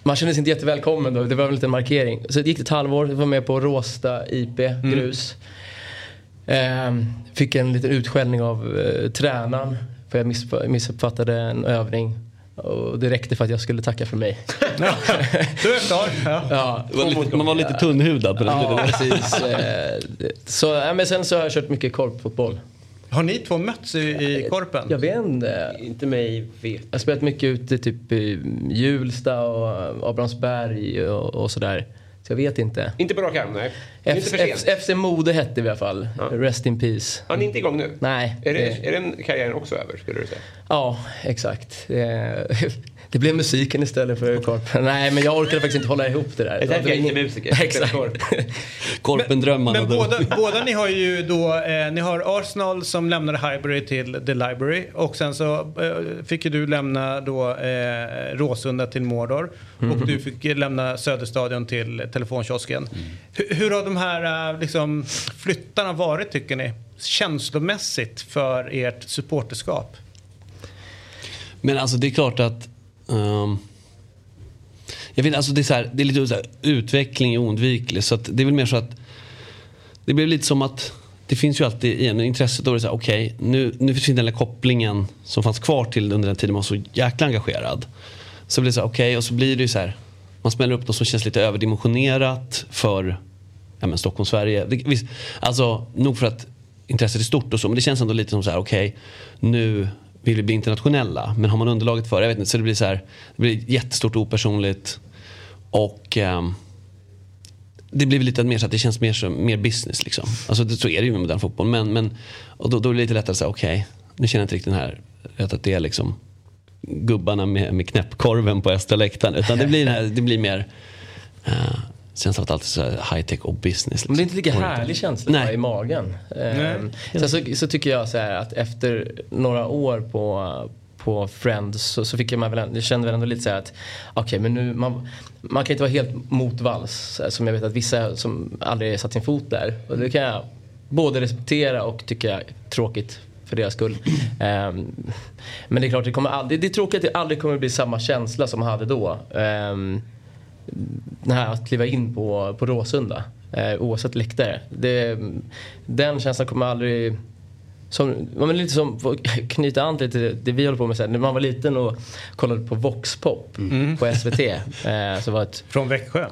man kände sig inte jättevälkommen då, det var väl lite en markering. Så det gick ett halvår, jag var med på Råsta IP, grus. Ehm, fick en liten utskällning av eh, tränaren för jag miss, missuppfattade en övning. Och det räckte för att jag skulle tacka för mig. Du är klar. Ja. ja. Var lite, man var lite tunnhudad på den Ja, tiden. precis. Eh, Så, men sen så har jag kört mycket korpfotboll. Har ni två mötts i, i korpen? Jag vet inte. Inte mig vet. Jag har spelat mycket ute typ i Hjulsta och Abrahamsberg och, och sådär. Så jag vet inte. Inte på rak arm, nej. F- för sent. F- FC Mode hette vi i alla fall. Rest in peace. Ja, ni är inte igång nu? Nej. Är, det, det- är den karriären också över, skulle du säga? Ja, exakt. Det blev musiken istället för korpen. Nej, men jag orkade faktiskt inte hålla ihop det där. Det är därför jag inte är musiker. Exakt. Korpendrömmarna. Men båda, båda ni har ju då, eh, ni har Arsenal som lämnade Highbury till The Library och sen så eh, fick ju du lämna då eh, Råsunda till Mordor och du fick lämna Söderstadion till telefonkiosken. Hur, hur har de här eh, liksom, flyttarna varit tycker ni? Känslomässigt för ert supporterskap? Men alltså det är klart att... Um, jag vet, alltså det, är så här, det är lite så här, utveckling är oundviklig. Så att det är väl mer så att... Det blir lite som att... Det finns ju alltid igen intresset. Då är det så här, okej, nu, nu försvinner den där kopplingen som fanns kvar till under den tiden man var så jäkla engagerad. Så blir det så här, okej, och så blir det ju så här... Man smäller upp något som känns lite överdimensionerat för ja, men Stockholm, Sverige. Det, visst, alltså, nog för att intresset är stort och så, men det känns ändå lite som så här, okej, nu vill vi bli internationella. Men har man underlaget för det? Jag vet inte, så det blir så här, det blir jättestort och opersonligt. Och eh, det blir lite mer så att det känns mer, som, mer business liksom. Alltså det, så är det ju med modern fotboll. Men, men, och då, då är det lite lättare att säga, okej, nu känner jag inte riktigt den här, att det är liksom gubbarna med, med knäppkorven på östra läktaren. Utan det blir, här, det blir mer uh, känslan att allt är så här high tech och business. Liksom. Men det är inte lika härlig känsla Nej. i magen. Ehm, Sen så, så tycker jag så här att efter några år på, på Friends så, så fick jag, man väl, ändå- jag kände väl ändå lite så här att okej men nu man, man kan inte vara helt mot valls så här, som jag vet att vissa som aldrig satt sin fot där. Och det kan jag både respektera och tycka är tråkigt för deras skull. Ehm, men det är klart, det, kommer aldrig, det är tråkigt att det aldrig kommer bli samma känsla som man hade då. Ehm, det här att kliva in på, på Råsunda eh, oavsett läktare. Det, den känslan kommer aldrig... Som, men lite som, för att knyta an till det, det vi håller på med sen. När man var liten och kollade på Voxpop på SVT. Eh, så var ett, Från Växjö?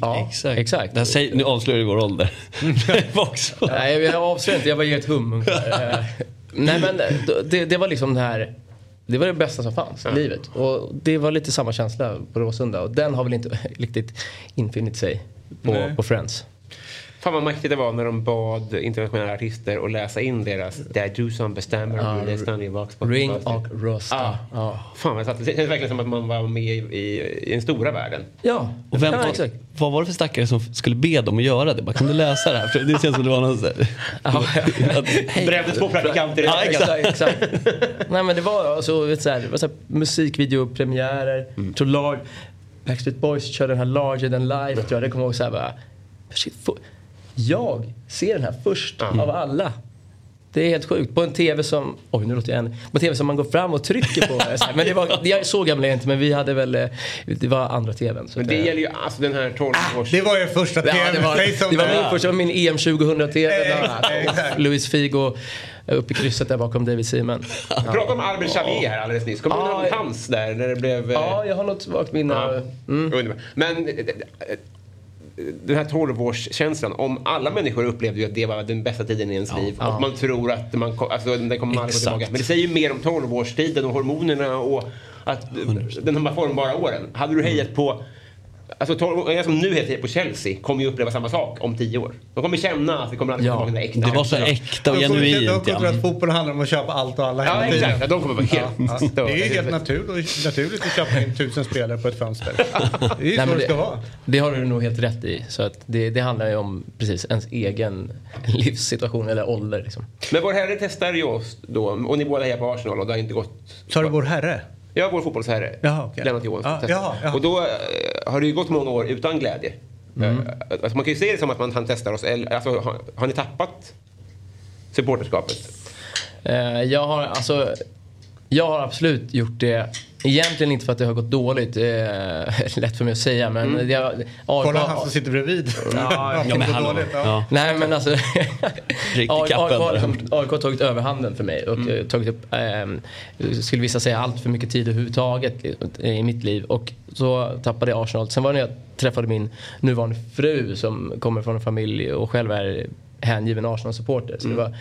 ja, Exakt. exakt. Det här säger, nu avslöjar du vår ålder. Också. Nej, jag avslöjar inte. Jag var i ett hum. Eh, Nej men det, det var liksom det här. Det var det bästa som fanns i livet. Och det var lite samma känsla på Råsunda. Och den har väl inte riktigt infunnit sig på, på Friends. Fan vad mäktigt det var när de bad internationella artister att läsa in deras Det är du som bestämmer Ja, listan i Voxpop. Ring och Rosta. Ja. Ja. Fan vad satt, det känns verkligen som att man var med i, i, i den stora världen. Ja, Och vem ja, var, vad var det för stackare som skulle be dem att göra det? Bara, kan du läsa det här? För det känns som det var någon så här, Brände två praktikanter i Ja, exakt, exakt. Nej men det var alltså, vet, så här, det var så här, musikvideopremiärer. Mm. Jag tror Lar- Backstreet Boys körde den här Larger than life. Tror jag. Det kommer jag ihåg så här bara. Shit, jag ser den här först av alla. Det är helt sjukt. På en TV som, oj nu låter jag en, på en TV som man går fram och trycker på. men det var, jag så gammal är jag inte men vi hade väl, eh, det var andra TVn. Så Men det eh, gäller ju alltså den här 12 års... Det var ju första Ja, TV. det var, det var det min första, det var min EM 2000-TV. Exakt, exakt. Louis Figo uppe i krysset där bakom David Seaman. Vi pratade om Albert Xavier här alldeles nyss. Kommer du Ja, ihåg hans där när det blev... eh, Ja, jag har något vagt minne. Ja. Underbart. Men eh, den här 12-årskänslan, om alla människor upplevde ju att det var den bästa tiden i ens liv Ja. och man tror att man, alltså, den kommer aldrig gå tillbaka. Men det säger ju mer om 12-årstiden och hormonerna och att de här formbara åren. Hade du hejat på Alltså 12 jag som nu heter på Chelsea kommer ju uppleva samma sak om 10 år. De kommer känna att det kommer aldrig Ja. tillbaka till äkta. Det var så äkta och genuint. Då Ja. tror att fotboll handlar om att köpa allt och alla Ja, hela tiden. exakt. Ja, de kommer vara helt Ja. Det är ju helt naturligt, naturligt att köpa in tusen spelare på ett fönster. Det är ju så det ska vara. Det har du nog helt rätt i. Så att det, det handlar ju om precis ens egen livssituation eller ålder. Liksom. Men vår herre testar ju oss då och ni båda hejar på Arsenal och det har inte gått... Sa du vår herre? Ja, vår fotbollsherre. Jaha, okej. Lennart Johansson. Testar. jaha, jaha. Och då eh, har det ju gått många år utan glädje. Eh, alltså man kan ju se det som att man, han testar oss. Eller, alltså, har, har ni tappat supporterskapet? Eh, jag har alltså jag har absolut gjort det. Egentligen inte för att det har gått dåligt. Det är lätt för mig att säga. Men Mm. jag, AIK Kolla han som sitter bredvid. Ja, Ja, men dåligt, ja. Ja. Nej men alltså. Har, AIK har tagit överhanden för mig och Mm. eh, tagit upp, eh, skulle vissa säga, allt för mycket tid överhuvudtaget i mitt liv. Och så tappade jag Arsenal. Sen var det när jag träffade min nuvarande fru som kommer från en familj och själv är hängiven Arsenal-supporter. Så Mm. det var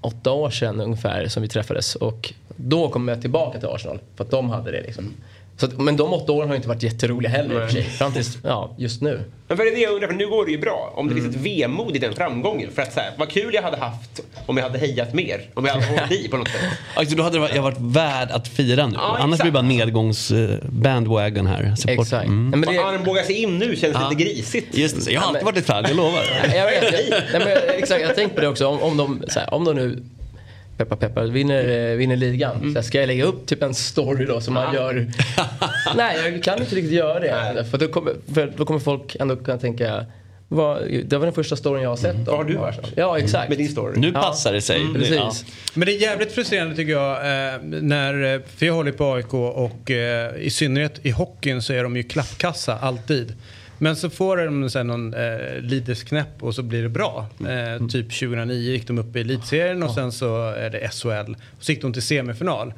åtta år sedan ungefär som vi träffades och då kom jag tillbaka till Arsenal för att de hade det liksom. Så att, men de åtta åren har inte varit jätteroliga heller i och för sig. Fram tills, ja, just nu. Men vad är det jag undrar, för nu går det ju bra. Om det finns ett vemod i den framgången. För att så här, vad kul jag hade haft om jag hade hejat mer. Om jag hade hållit i på något sätt. Alltså, då hade det jag varit värd att fira nu. Ja, Annars blir det bara exakt. nedgångs eh, bandwagon här. Support. Exakt. Mm. Nej, men det, armbåga sig in nu känns Ja. lite grisigt. Just det, jag har alltid varit ett fan, jag lovar. jag vet, jag, nej, men, exakt, jag har tänkt på det också. Om, om, de, så här, om de nu peppar peppar vinner, eh, vinner ligan. Så här, ska jag lägga upp typ en story då som man gör? Nej, jag kan inte riktigt göra det. För då, kommer, för då kommer folk ändå kunna tänka vad, det var den första storyn jag har sett. Vad har du varit? Ja, exakt. Med din story. Nu Ja. passar det sig. Mm, precis. ja. Men det är jävligt frustrerande tycker jag. Eh, när, eh, för jag håller på AIK och eh, i synnerhet i hockeyn så är de ju klappkassa alltid. Men så får de sen någon eh, lidesknäpp och så blir det bra. Eh, typ 2009 gick de upp i elitserien och sen så är det SHL. Och så gick de till semifinal.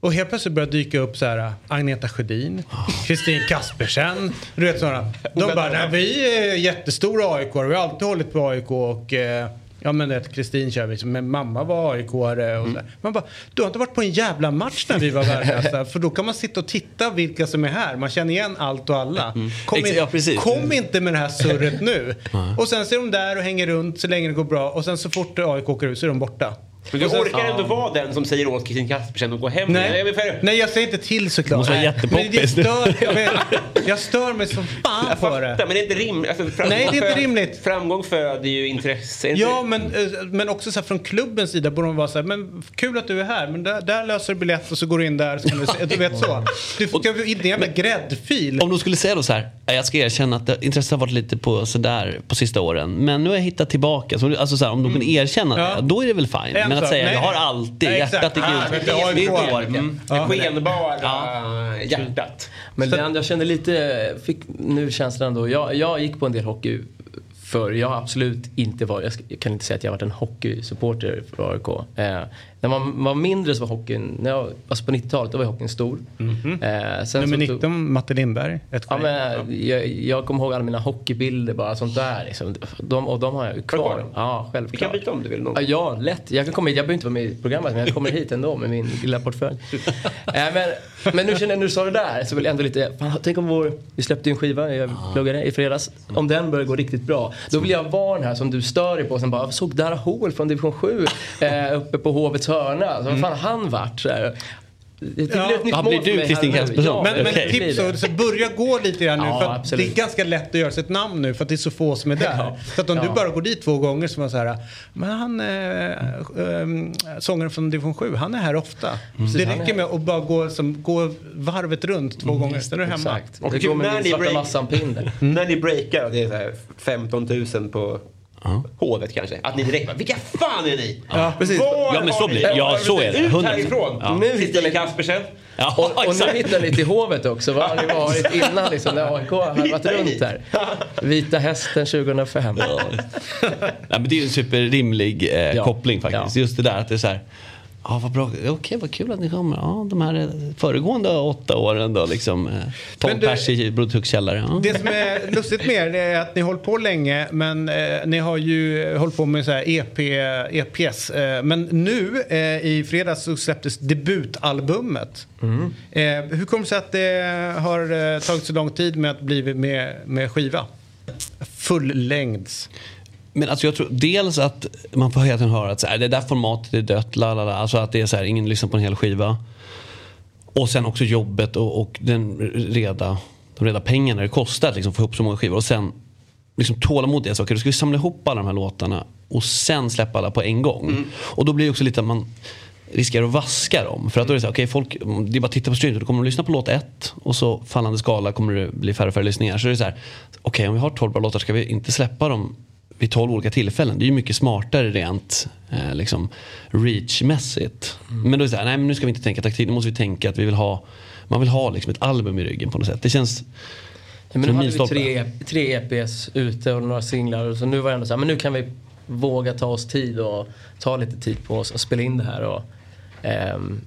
Och helt plötsligt börjar dyka upp så här Agneta Sjödin, Kristin Kaspersen. Du vet sådana. De bara, nej vi är jättestora AIK, vi har alltid hållit på AIK och eh, Ja men det Kristin kör vi, men mamma var AIK-are och så. där. Man bara, du har inte varit på en jävla match när vi var värdelösa. för då kan man sitta och titta vilka som är här. Man känner igen allt och alla. Kom, Ex- in, ja, kom inte med det här surret nu. och sen så är de där och hänger runt så länge det går bra. Och sen så fort AIK åker ut så är de borta. Men du orkar ändå vara den som säger åt Kristin Kaspersen att gå hem. Nej, Jag vill för- nej jag säger inte till såklart. måste vara jättepoppis. Men jag, stör, jag mig som fan Jag på det. men det är inte rimligt. Alltså, Nej, det är inte rimligt. Framgång föder ju intresse. Ja, men, eh, men också så här, från klubbens sida borde de vara så här, men kul att du är här, men där, där löser du biljett och så går du in där. Så kan du, se, du vet så. Du ska ju inte en jävla gräddfil. Om de skulle säga då så här, "Nej, jag ska erkänna att det- intresset har varit lite på sådär på sista åren. Men nu har jag hittat tillbaka. Så, alltså så här, om de kunde erkänna Ja. det, då är det väl fine. En Men att säga, nej. jag har alltid Nej, hjärtat i Ah, gult. vet Det är år. Mm. Det skenbara hjärtat. Men den, jag kände lite, fick nu känslan då. Jag, jag gick på en del hockey för jag har absolut inte varit, jag kan inte säga att jag har varit en hockeysupporter för AIK. Eh, när man var mindre så var hockeyn, när jag, alltså på 90-talet då var hockeyn stor. Eh, sen Nummer så- 19, Matte Lindberg. Ett Ja, men, jag, jag kommer ihåg alla mina hockeybilder bara sånt där. Liksom. De, och de har jag ju kvar. Ja, Vi kan självklart. byta om du vill. Någon. Ja, ja, lätt. Jag kan komma hit. Jag behöver inte vara med i programmet men jag kommer hit ändå med min lilla portfölj. äh, men, men nu känner jag, när du sa det där så vill jag ändå lite, fan, tänk om vår, vi släppte ju en skiva, jag pluggade i fredags. Om den börjar gå riktigt bra. Då vill jag vara den här som du stör dig på. Sen bara, jag såg Dara Hoel från division 7 eh, uppe på Hovets hörna. Så, vad fan han varit? Så här. Det, det Ja. blir ett nytt mål blir du Kristin. Kaspersson? Ja, Men, blir tips och så börja gå lite grann nu Ja, för att absolut. det är ganska lätt att göra sig ett namn nu för att det är så få som är där. Ja. Så att om du bara går dit två gånger så var så här, men han, äh, äh, sångaren från division 7, han är här ofta. Mm. Det räcker med att bara gå, som, gå varvet runt två gånger, sen är du hemma. Exakt. Och Det går med när ni svarta break- massan-pin där. När ni breakar det är så här 15 000 på hovet kanske. Att ni direkt bara, vilka fan är ni? Ja, precis. Var Ja, men så blir det. Ja, så är det. Ut 100%. härifrån! Ja. Nu hittar ni, Kaspersen. Ja, och, och nu hittar ni till hovet också. Var har ni varit innan liksom, när AIK har varit runt där? Vita hästen 2005. Nej, men det är ju en superrimlig eh, Ja. koppling faktiskt. Ja. Just det där att det är så här. Ja, vad bra. Okej, vad kul att ni kommer. Ja, de här eh, föregående åtta åren då liksom. Eh, 12 Men du- pers i källare. Ja. Det som är lustigt med er är att ni har hållit på länge men eh, ni har ju hållit på med så här EP, EPS. Eh, men nu eh, i fredags så släpptes debutalbumet. Eh, hur kommer det sig att det har tagit så lång tid med att bli med, med skiva? Fullängds. Men alltså jag tror dels att man får hela tiden höra att så här, det där formatet är dött, la, la, la. Alltså att det är så här, ingen lyssnar på en hel skiva. Och sen också jobbet och, och den reda, de reda pengarna det kostar att liksom få ihop så många skivor. Och sen liksom tålamod det. Så, okay, då ska vi samla ihop alla de här låtarna och sen släppa alla på en gång. Och då blir det också lite att man riskerar att vaska dem. För att då är det så här, okej folk, det är bara att titta på streamet. Då kommer de lyssna på låt ett och så fallande skala kommer det bli färre och färre lyssningar. Så det är så här, okej om vi har 12 bra låtar ska vi inte släppa dem vid 12 olika tillfällen. Det är ju mycket smartare rent eh, liksom reachmässigt. Men då är det så här, nej men nu ska vi inte tänka taktik. Nu måste vi tänka att vi vill ha, man vill ha liksom ett album i ryggen på något sätt. Det känns Ja, men nu hade vi tre, tre EPs ute och några singlar. Och så nu var det ändå så här, men nu kan vi våga ta oss tid och ta lite tid på oss och spela in det här. Och, ehm,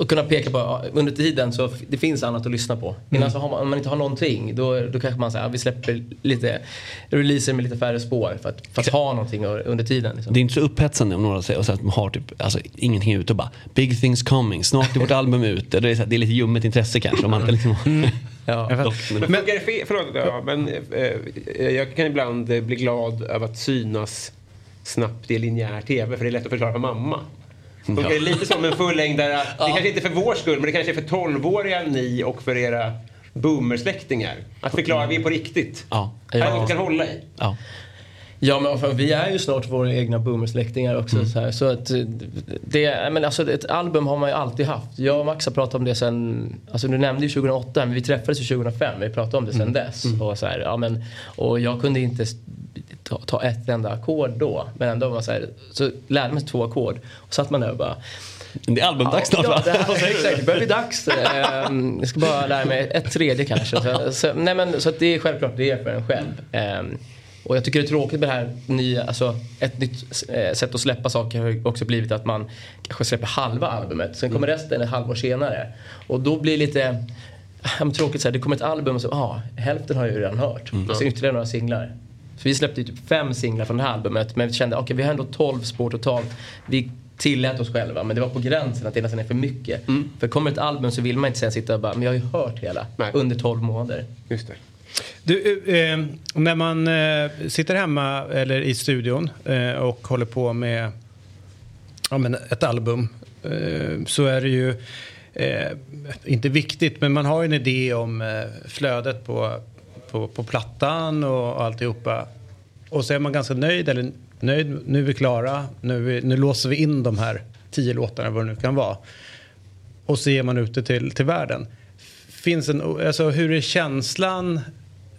och kunna peka på, under tiden så det finns annat att lyssna på. Innan så har man, om man inte har någonting då, då kanske man säger, vi släpper lite releaser med lite färre spår för att, för att ha någonting under tiden. Liksom. Det är inte så upphetsande om några säger att man har typ, alltså, ingenting ute och bara Big things coming, snart är vårt album ute. Det är, så här, det är lite ljummet intresse kanske. Om man inte liksom, Ja. Men funkar det fel? Förlåt, ja, men eh, jag kan ibland bli glad över att synas snabbt i linjär tv för det är lätt att förklara för mamma. Funkar det lite som en fullängdare? Det kanske inte är för vår skull men det kanske är för 12-åriga ni och för era boomersläktingar. Att förklara, vi är på riktigt. ja. Här är något vi kan hålla i. Ja. Ja men vi är ju snart våra egna boomersläktingar också. Mm. Så, här, så att eh, det, men alltså ett album har man ju alltid haft. Jag och Max har pratat om det sen, alltså du nämnde ju 2008 men vi träffades ju 2005. Vi pratade om det sen Mm. dess. Och, så här, ja, men, och jag kunde inte ta, ta ett enda ackord då. Men ändå var man så, här, så lärde man sig två ackord. Och satt man där och bara Det är albumdags snart Ja, va? det här, exakt. Det börjar bli dags. Ehm, Jag ska bara lära mig ett tredje kanske. Så, så, nej men, så det är självklart, det är för en själv. Ehm, och jag tycker det är tråkigt med det här nya, alltså ett nytt eh, sätt att släppa saker har också blivit att man kanske släpper halva albumet. Sen kommer resten ett halvår senare. Och då blir det lite ja, tråkigt så här, det kommer ett album och så, ja, hälften har jag ju redan hört. Och sen ytterligare några singlar. Så vi släppte ju typ fem singlar från det här albumet men vi kände okej vi har ändå 12 spår totalt. Vi tillät oss själva men det var på gränsen att det nästan är för mycket. För kommer ett album så vill man inte sen sitta och bara men jag har ju hört hela Nej. under 12 månader. Just det. Du, eh, när man eh, sitter hemma eller i studion eh, och håller på med ja, men ett album eh, så är det ju eh, inte viktigt men man har ju en idé om eh, flödet på, på, på plattan och alltihopa. Och så är man ganska nöjd eller nöjd, nu är vi klara, nu, är vi, nu låser vi in de här tio låtarna vad det nu kan vara. Och så ger man ut det till, till världen. Finns en, alltså, hur är känslan?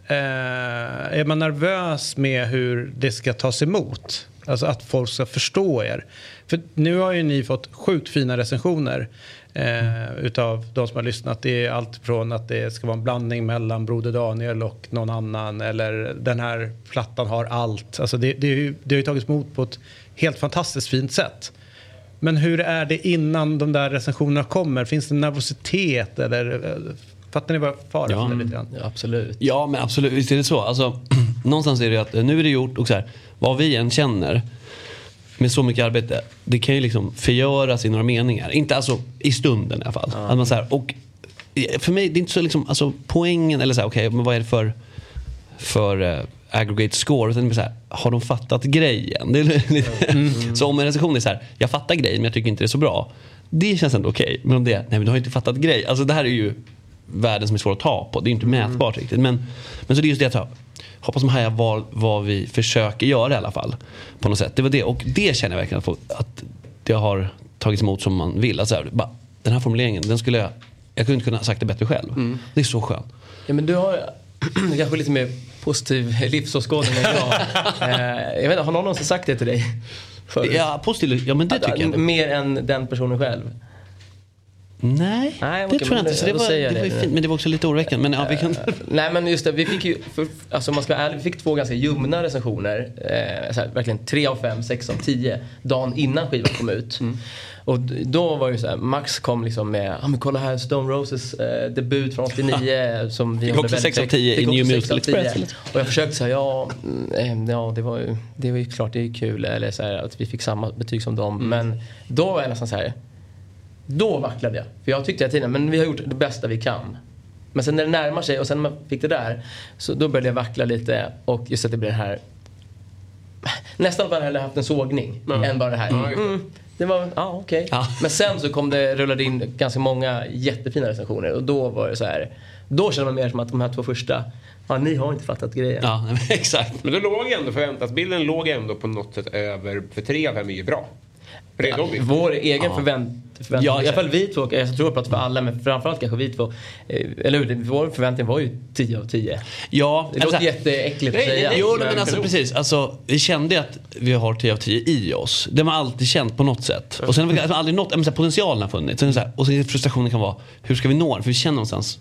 Eh, är man nervös med hur det ska tas emot? Alltså att folk ska förstå er. För nu har ju ni fått sjukt fina recensioner eh, utav de som har lyssnat. Det är allt från att det ska vara en blandning mellan Broder Daniel och någon annan. Eller den här plattan har allt. Alltså det, det, ju- det har ju tagits emot på ett helt fantastiskt fint sätt. Men hur är det innan de där recensionerna kommer? Finns det nervositet eller eh, fattar ni vad jag far Ja. lite grann? Ja, absolut. Ja men absolut, visst är det så. Alltså, någonstans är det ju att nu är det gjort och så här, vad vi än känner med så mycket arbete, det kan ju liksom förgöras i några meningar. Inte alltså i stunden i alla fall. Att man så här, och för mig, det är inte så liksom, alltså poängen, eller så här, okej, men vad är det för, för eh, aggregate score? Utan det är så här, har de fattat grejen? Lite, Så om en recension är så här, jag fattar grejen men jag tycker inte det är så bra. Det känns ändå okej. Men om det är, nej men du har inte fattat grej. Alltså det här är ju världen som är svår att ta på. Det är inte mätbart riktigt. Men, men så det är just det att hoppas de hajar vad, vad vi försöker göra i alla fall. På något sätt. Det var det. Och det känner jag verkligen att, det har tagits emot som man vill. Alltså, bara, den här formuleringen, den skulle jag, jag kunde inte kunna ha sagt det bättre själv. Det är så skönt. Ja, men du har kanske lite mer positiv livsåskådning än jag. eh, jag vet inte, har någon någonsin sagt det till dig? Förut? Ja, positiv, ja men det tycker jag. Mer än den personen själv? Nej, Nej det tror jag inte. Så det var, det var ju det. fint, men det var också lite oroväckande. Men ja, vi kan... Nej men just det, vi fick ju, för, alltså man ska vara ärlig, vi fick två ganska ljumna recensioner. Eh, så här, verkligen tre av fem, sex av tio dagen innan skivan kom ut. Mm. Och då var det så här, Max kom liksom med, ah, men kolla här Stone Roses eh, debut från 89 som vi Fick också sex av tio i New Musical. Express. Och jag försökte säga, ja, mm, eh, ja det, var ju, det var ju klart, det är ju kul eller så här, att vi fick samma betyg som dem. Mm. Men då var jag nästan så här, då vacklade jag. För jag tyckte hela tiden, men vi har gjort det bästa vi kan. Men sen när det närmar sig och sen när man fick det där, så då började jag vackla lite och just att det blir det här Nästan bara hellre haft en sågning än bara det här. Mm, det var, ja okej. Men sen så kom det, rullade in ganska många jättefina recensioner och då var det så här. Då kände man mer som att de här två första, ja ni har inte fattat grejen. Ja, exakt. Men då låg ändå förväntansbilden låg ändå på något sätt över, för tre av fem är ju bra. Ja, objektivt. vår egen Ja. förvänt, förväntning, Ja, i alla fall vi två, jag tror jag pratar för alla, men framförallt kanske vi två. eh, Eller hur? Vår förväntning var ju 10 av 10. Ja, Det låter jätteäckligt att säga. Jo, men, alltså precis. Alltså, vi kände att vi har 10 av 10 i oss. Det har man alltid känt på något sätt. Och sen har vi alltså, aldrig nått, men så här, potentialen har funnits. Sen det så här, och sen frustrationen kan vara, hur ska vi nå den? För vi känner någonstans,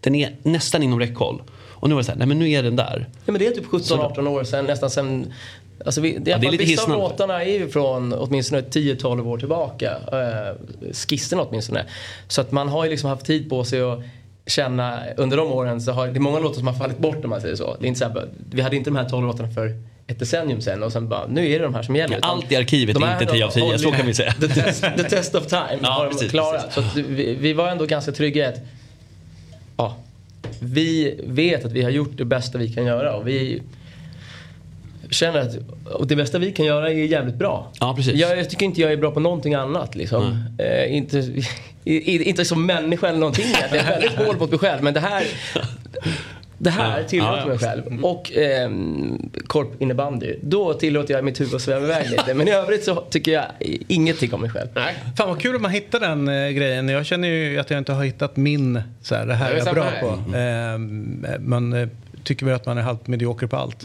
den är nästan inom räckhåll. Och nu var det så här, nej men nu är den där. Ja, men det är typ 17-18 år sedan, nästan sen... Alltså vi, det är, Ja, det är lite vissa av låtarna är ju från åtminstone 10-12 år tillbaka. Eh, skisserna åtminstone. Så att man har ju liksom haft tid på sig att känna, under de åren så har det är många låtar som har fallit bort om man säger så. Det är inte så här, vi hade inte de här 12 låtarna för ett decennium sen och sen bara, nu är det de här som gäller. Utan Allt i arkivet de är inte 10 av 10, så kan vi säga. The test, the test of time Ja, har de precis, klarat. Så vi, vi var ändå ganska trygga i att ja, vi vet att vi har gjort det bästa vi kan göra och vi känner att och det bästa vi kan göra är jävligt bra. Ja, precis. Jag, jag tycker inte jag är bra på någonting annat. Liksom. Eh, inte, i- i- inte som människa eller någonting. Jag är väldigt hård mot mig själv. Men det här, det här Ja. tillåter Ja, ja. mig själv. Och ehm, korp innebandy. Då tillåter jag mitt huvud att sväva iväg lite. Men i övrigt så tycker jag ingenting om mig själv. Fan vad kul om man hittar den eh, grejen. Jag känner ju att jag inte har hittat min, så här, det här Ja, är jag bra här. på. Ehm, man eh, tycker väl att man är halvt medioker på allt.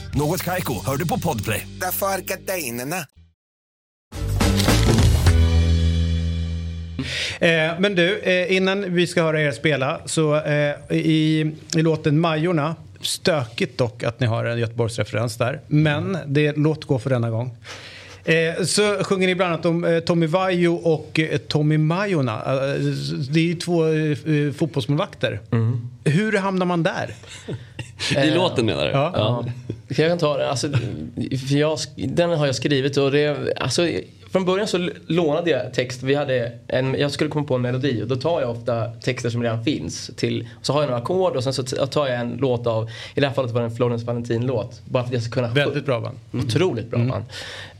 Något Kaiko, hör du på Podplay. Därför är gardinerna. Eh, men du, eh, innan vi ska höra er spela så eh, i, i låten Majorna, stökigt dock att ni har en Göteborgsreferens där, men det låt gå för denna gång. Eh, så sjunger ni bland annat om eh, Tommy Vaiho och eh, Tommy Majorna. Eh, det är ju två eh, fotbollsmålvakter. Hur hamnar man där? I låten menar du? Ja. Ja. Jag kan ta den. Alltså, för jag, den har jag skrivit och det, alltså, från början så lånade jag text. Vi hade en, jag skulle komma på en melodi och då tar jag ofta texter som redan finns. Till, så har jag några ackord och sen så tar jag en låt av, i det här fallet var det en Florence Valentin-låt. Bara för att jag ska kunna Väldigt bra band. Otroligt bra band.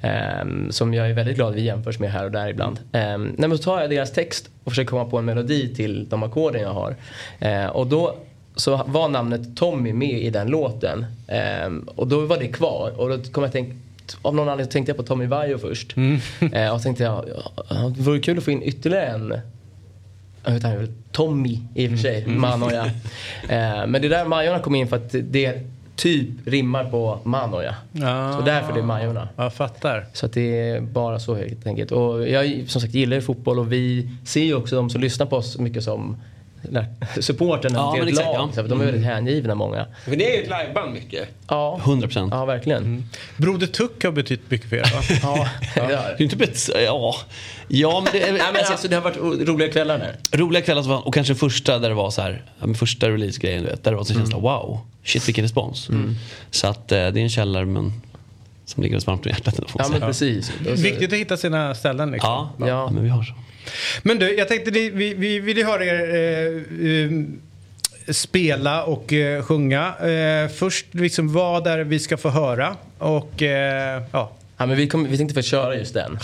Ehm, som jag är väldigt glad vi jämförs med här och där ibland. Um, nej, men så tar jag deras text och försöker komma på en melodi till de ackorden jag har. Eh, och då så var namnet Tommy med i den låten. Ehm, och då var det kvar. Och då kom jag tänka av någon anledning tänkte jag på Tommy Vaiho först. Eh, och tänkte jag, ja, det vore kul att få in ytterligare en jag vet inte, Tommy i och för sig, Manoja. Eh, men det där Majorna kom in för att det typ rimmar på Manoja. Ah. Så därför det är Majorna. Jag fattar. Så att det är bara så helt enkelt. Och jag som sagt gillar ju fotboll och vi ser ju också de som lyssnar på oss mycket som supporten Ja, till ett exakt, lag. ja. De är väldigt Mm. hängivna många. För det är ju ett liveband mycket. Ja. 100 procent. Ja, verkligen. Broder Tuck har betytt mycket för er va? ja, det har Det är inte bet- ja. ja, men det Nej, men alltså, det har varit roliga kvällar där. Roliga kvällar som var, och kanske första där det var så här, ja, första release-grejen du vet, där det var så känsla wow, shit vilken respons. Så att eh, det är en källare men som ligger oss varmt om hjärtat. Ja, men precis. Viktigt att hitta sina ställen liksom. Ja, ja. men vi har så. Men du, jag tänkte, ni- vi, vi ville höra er eh, eh, spela och eh, sjunga. Eh, först liksom vad är vi ska få höra? Och eh, ja. Ja, men vi, kom, vi tänkte få köra just den.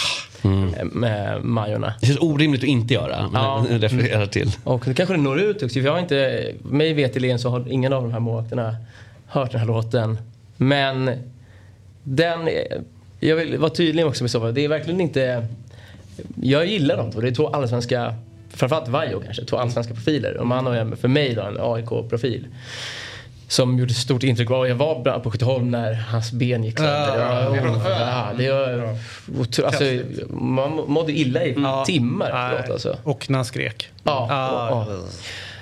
eh, Med Majorna. Det känns orimligt att inte göra. Men Ja. ja. refererar till. Och det kanske det når ut också. För jag har inte, mig veterligen så har ingen av de här målvakterna hört den här låten. Men den, jag vill vara tydlig också med så. Det är verkligen inte, jag gillar dem två. Det är två allsvenska, framförallt Vaiho kanske, två allsvenska profiler. Och han har ju för mig då en AIK-profil. Som gjorde stort intryck. Och Jag var på Skytteholm när hans ben gick sönder. Ja, ja. ja, var otro- alltså, man mådde illa i timmar efteråt. Alltså. Och när han skrek. Ja.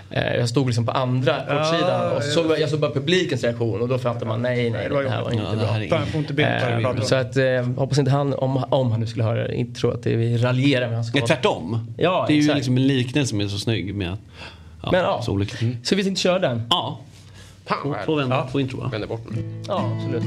Ja. Eh, Jag stod liksom på andra kortsidan och så jag, jag såg bara publikens reaktion och då fattade man nej, nej, det här var inte Ja, här är bra. Får inte om Eh. Så att eh, hoppas inte han, om, om han nu skulle höra det, inte tror att det, vi raljerar med hans Nej, tvärtom. Ja, det är ju exakt. liksom en liknelse som är så snygg med att... Ja, Men ja, så, olika. så vi tänkte köra den? Ja. Fan, Två- vändor, härligt. två intro va? Vänder bort nu. Ja, absolut.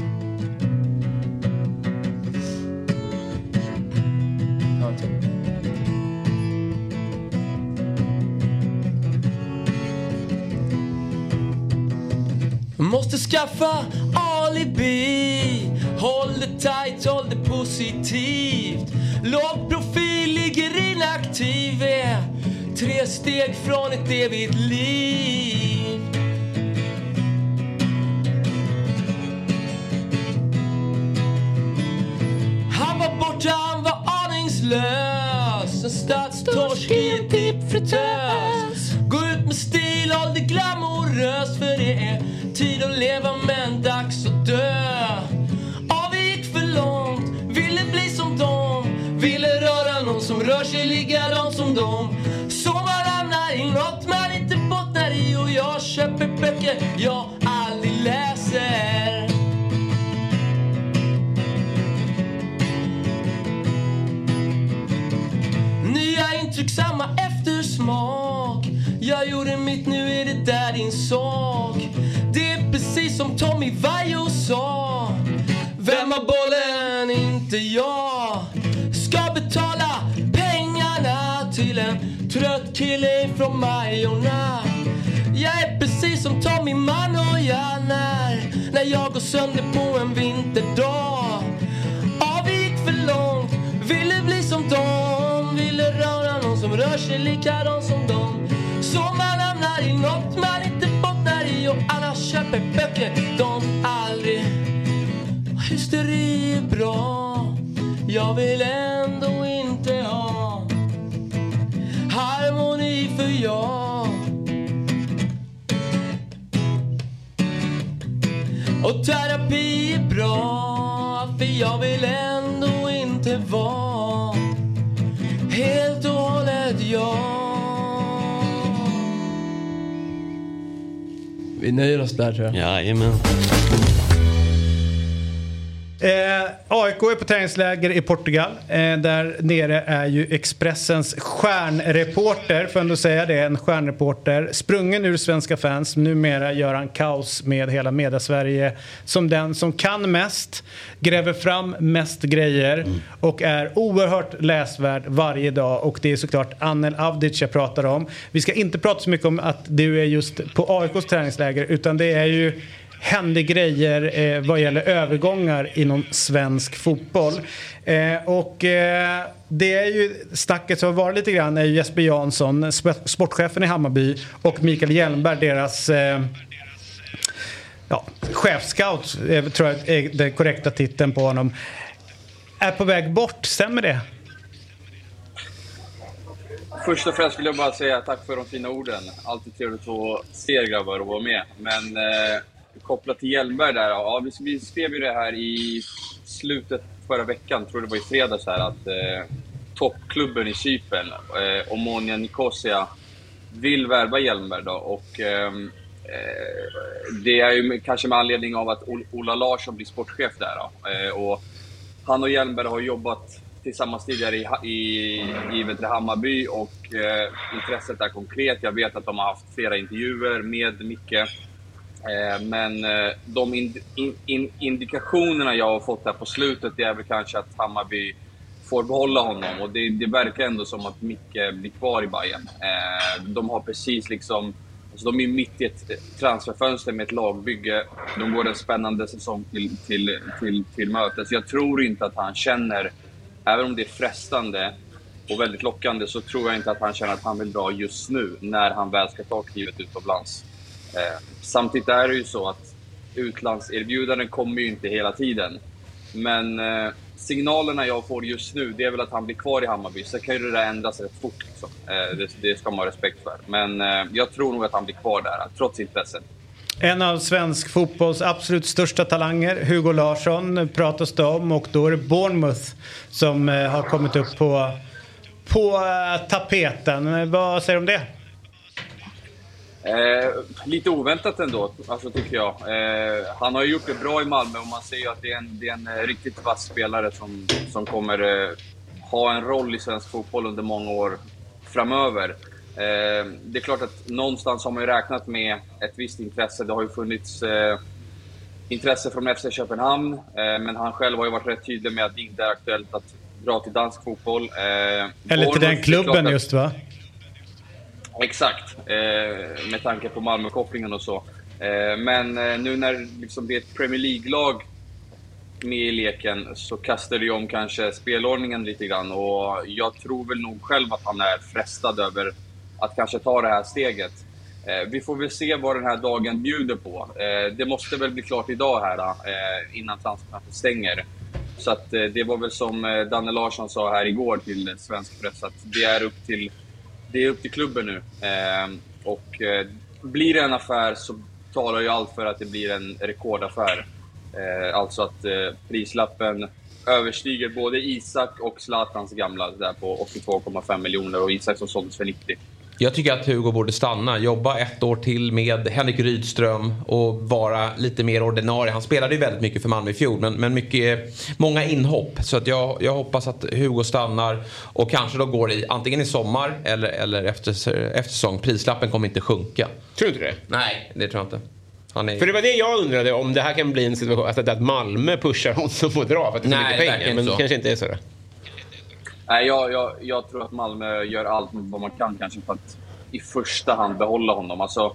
Skaffa alibi. Håll det tight, håll det positivt. Låg profil, ligger inaktiv. Är tre steg från ett evigt liv. Han var borta, han var aningslös. En stadstorsk i en dippfritös Gå ut med stil, håll det glamoröst För det är likadant som dem. Så man hamnar i något man inte bottnar i Och jag köper böcker jag aldrig läser. Nya intryck, samma eftersmak. Jag gjorde mitt, nu är det där din sak. Det är precis som Tommy Vaiho sa. Vem har bollen? Inte jag. Kille från Majorna. Jag är precis som Tommy Manoja när, när jag går sönder på en vinterdag. Ja, vi gick för långt, ville bli som dem? Ville röra någon som rör sig likadant som dem? Så man hamnar i något man inte bottnar i Och alla köper böcker de aldrig. Hysteri är bra. Jag vill ändå för jag Och terapi är bra För jag vill ändå inte vara Helt och hållet jag Vi nöjer oss där tror jag. Jajamän. Eh, AIK är på träningsläger i Portugal. Eh, där nere är ju Expressens stjärnreporter, får jag ändå säga det, en stjärnreporter. Sprungen ur svenska fans, numera gör han kaos med hela media-Sverige som den som kan mest, gräver fram mest grejer och är oerhört läsvärd varje dag. Och det är såklart Anel Avdic jag pratar om. Vi ska inte prata så mycket om att du är just på AIKs träningsläger, utan det är ju händer grejer eh, vad gäller övergångar inom svensk fotboll. Eh, och eh, det är ju snacket som har varit lite grann är ju Jesper Jansson, sp- sportchefen i Hammarby och Mikael Hjelmberg, deras eh, ja, chefscout, eh, tror jag är den korrekta titeln på honom, är på väg bort. Stämmer det? Först och främst vill jag bara säga tack för de fina orden. Alltid trevligt att se er grabbar och vara med. Men eh, kopplat till Hjelmberg där, ja, vi, vi skrev ju det här i slutet förra veckan, tror det var i fredags här, att eh, toppklubben i Cypern, eh, Omonia Nicosia, vill värva Hjelmberg då. Och, ehm, eh, det är ju kanske med anledning av att Ola Larsson blir sportchef där. Då. Eh, och han och Hjelmberg har jobbat tillsammans tidigare i, i, i vet Hammarby och eh, intresset är konkret. Jag vet att de har haft flera intervjuer med Micke. Eh, men eh, de in, in, indikationerna jag har fått här på slutet det är väl kanske att Hammarby får behålla honom. Och det, det verkar ändå som att Micke blir kvar i Bayern. Eh, de har precis liksom Alltså de är mitt i ett transferfönster med ett lagbygge. De går en spännande säsong till, till, till, till mötes. Jag tror inte att han känner, även om det är frestande och väldigt lockande, så tror jag inte att han känner att han vill dra just nu, när han väl ska ta klivet utomlands. Eh, samtidigt är det ju så att utlandserbjudanden kommer ju inte hela tiden. Men eh, signalerna jag får just nu, det är väl att han blir kvar i Hammarby. Sen kan ju det där ändras rätt fort. Liksom. Eh, det, det ska man ha respekt för. Men eh, jag tror nog att han blir kvar där, trots intresset. En av svensk fotbolls absolut största talanger, Hugo Larsson, pratas det om och då är det Bournemouth som eh, har kommit upp på, på eh, tapeten. Eh, vad säger du om det? Eh, lite oväntat ändå, alltså, tycker jag. Eh, han har ju gjort det bra i Malmö och man ser ju att det är en, det är en eh, riktigt vass spelare som, som kommer eh, ha en roll i svensk fotboll under många år framöver. Eh, det är klart att någonstans har man ju räknat med ett visst intresse. Det har ju funnits eh, intresse från FC Köpenhamn, men han själv har ju varit rätt tydlig med att det inte är aktuellt att dra till dansk fotboll. Eller till den klubben att, just va? Exakt, eh, med tanke på Malmö-kopplingen och så. Eh, men eh, nu när liksom det är ett Premier League-lag med i leken så kastar det ju om kanske spelordningen lite grann och jag tror väl nog själv att han är frestad över att kanske ta det här steget. Eh, vi får väl se vad den här dagen bjuder på. Eh, det måste väl bli klart idag här eh, innan transferfönstret stänger. Så att eh, det var väl som eh, Danne Larsson sa här igår till svensk press att det är upp till det är upp till klubben nu. Eh, och eh, blir det en affär så talar ju allt för att det blir en rekordaffär. Eh, alltså att eh, prislappen överstiger både Isak och Zlatans gamla där på 82,5 miljoner och Isak som såldes för 90. Jag tycker att Hugo borde stanna, jobba ett år till med Henrik Rydström och vara lite mer ordinarie. Han spelade ju väldigt mycket för Malmö i fjol men, men mycket, många inhopp. Så att jag, jag hoppas att Hugo stannar och kanske då går i antingen i sommar eller, eller efter, efter säsong. Prislappen kommer inte sjunka. Tror du inte det? Nej, det tror jag inte. Är... För det var det jag undrade om det här kan bli en situation, alltså att Malmö pushar honom att dra för att det är så mycket pengar. Men det kanske inte är så. Då. Nej, jag, jag, jag tror att Malmö gör allt vad man kan kanske för att i första hand behålla honom. Alltså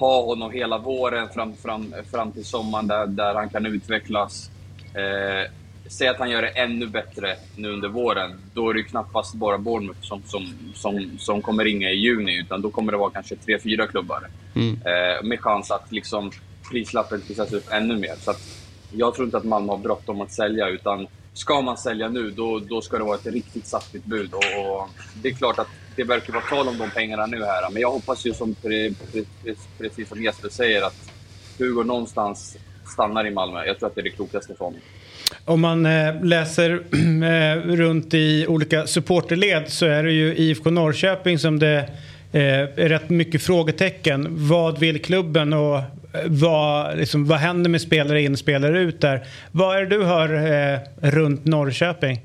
ha honom hela våren fram, fram, fram till sommaren där, där han kan utvecklas. Eh, säg att han gör det ännu bättre nu under våren. Då är det knappast bara Bournemouth som, som, som, som kommer ringa i juni, utan då kommer det vara kanske tre, fyra klubbar. Mm. Eh, med chans att liksom prislappen trissas upp ännu mer. Så jag tror inte att Malmö har bråttom att sälja, utan ska man sälja nu, då, då ska det vara ett riktigt saftigt bud. Och, och det är klart att det verkar vara tal om de pengarna nu här. Men jag hoppas ju som, precis som Jesper säger att Hugo någonstans stannar i Malmö. Jag tror att det är det klokaste för honom. Om man eh, läser eh, runt i olika supporterled så är det ju IFK Norrköping som det eh, är rätt mycket frågetecken. Vad vill klubben och vad, liksom, vad händer med spelare in, spelare ut där? Vad är det du hör eh, runt Norrköping?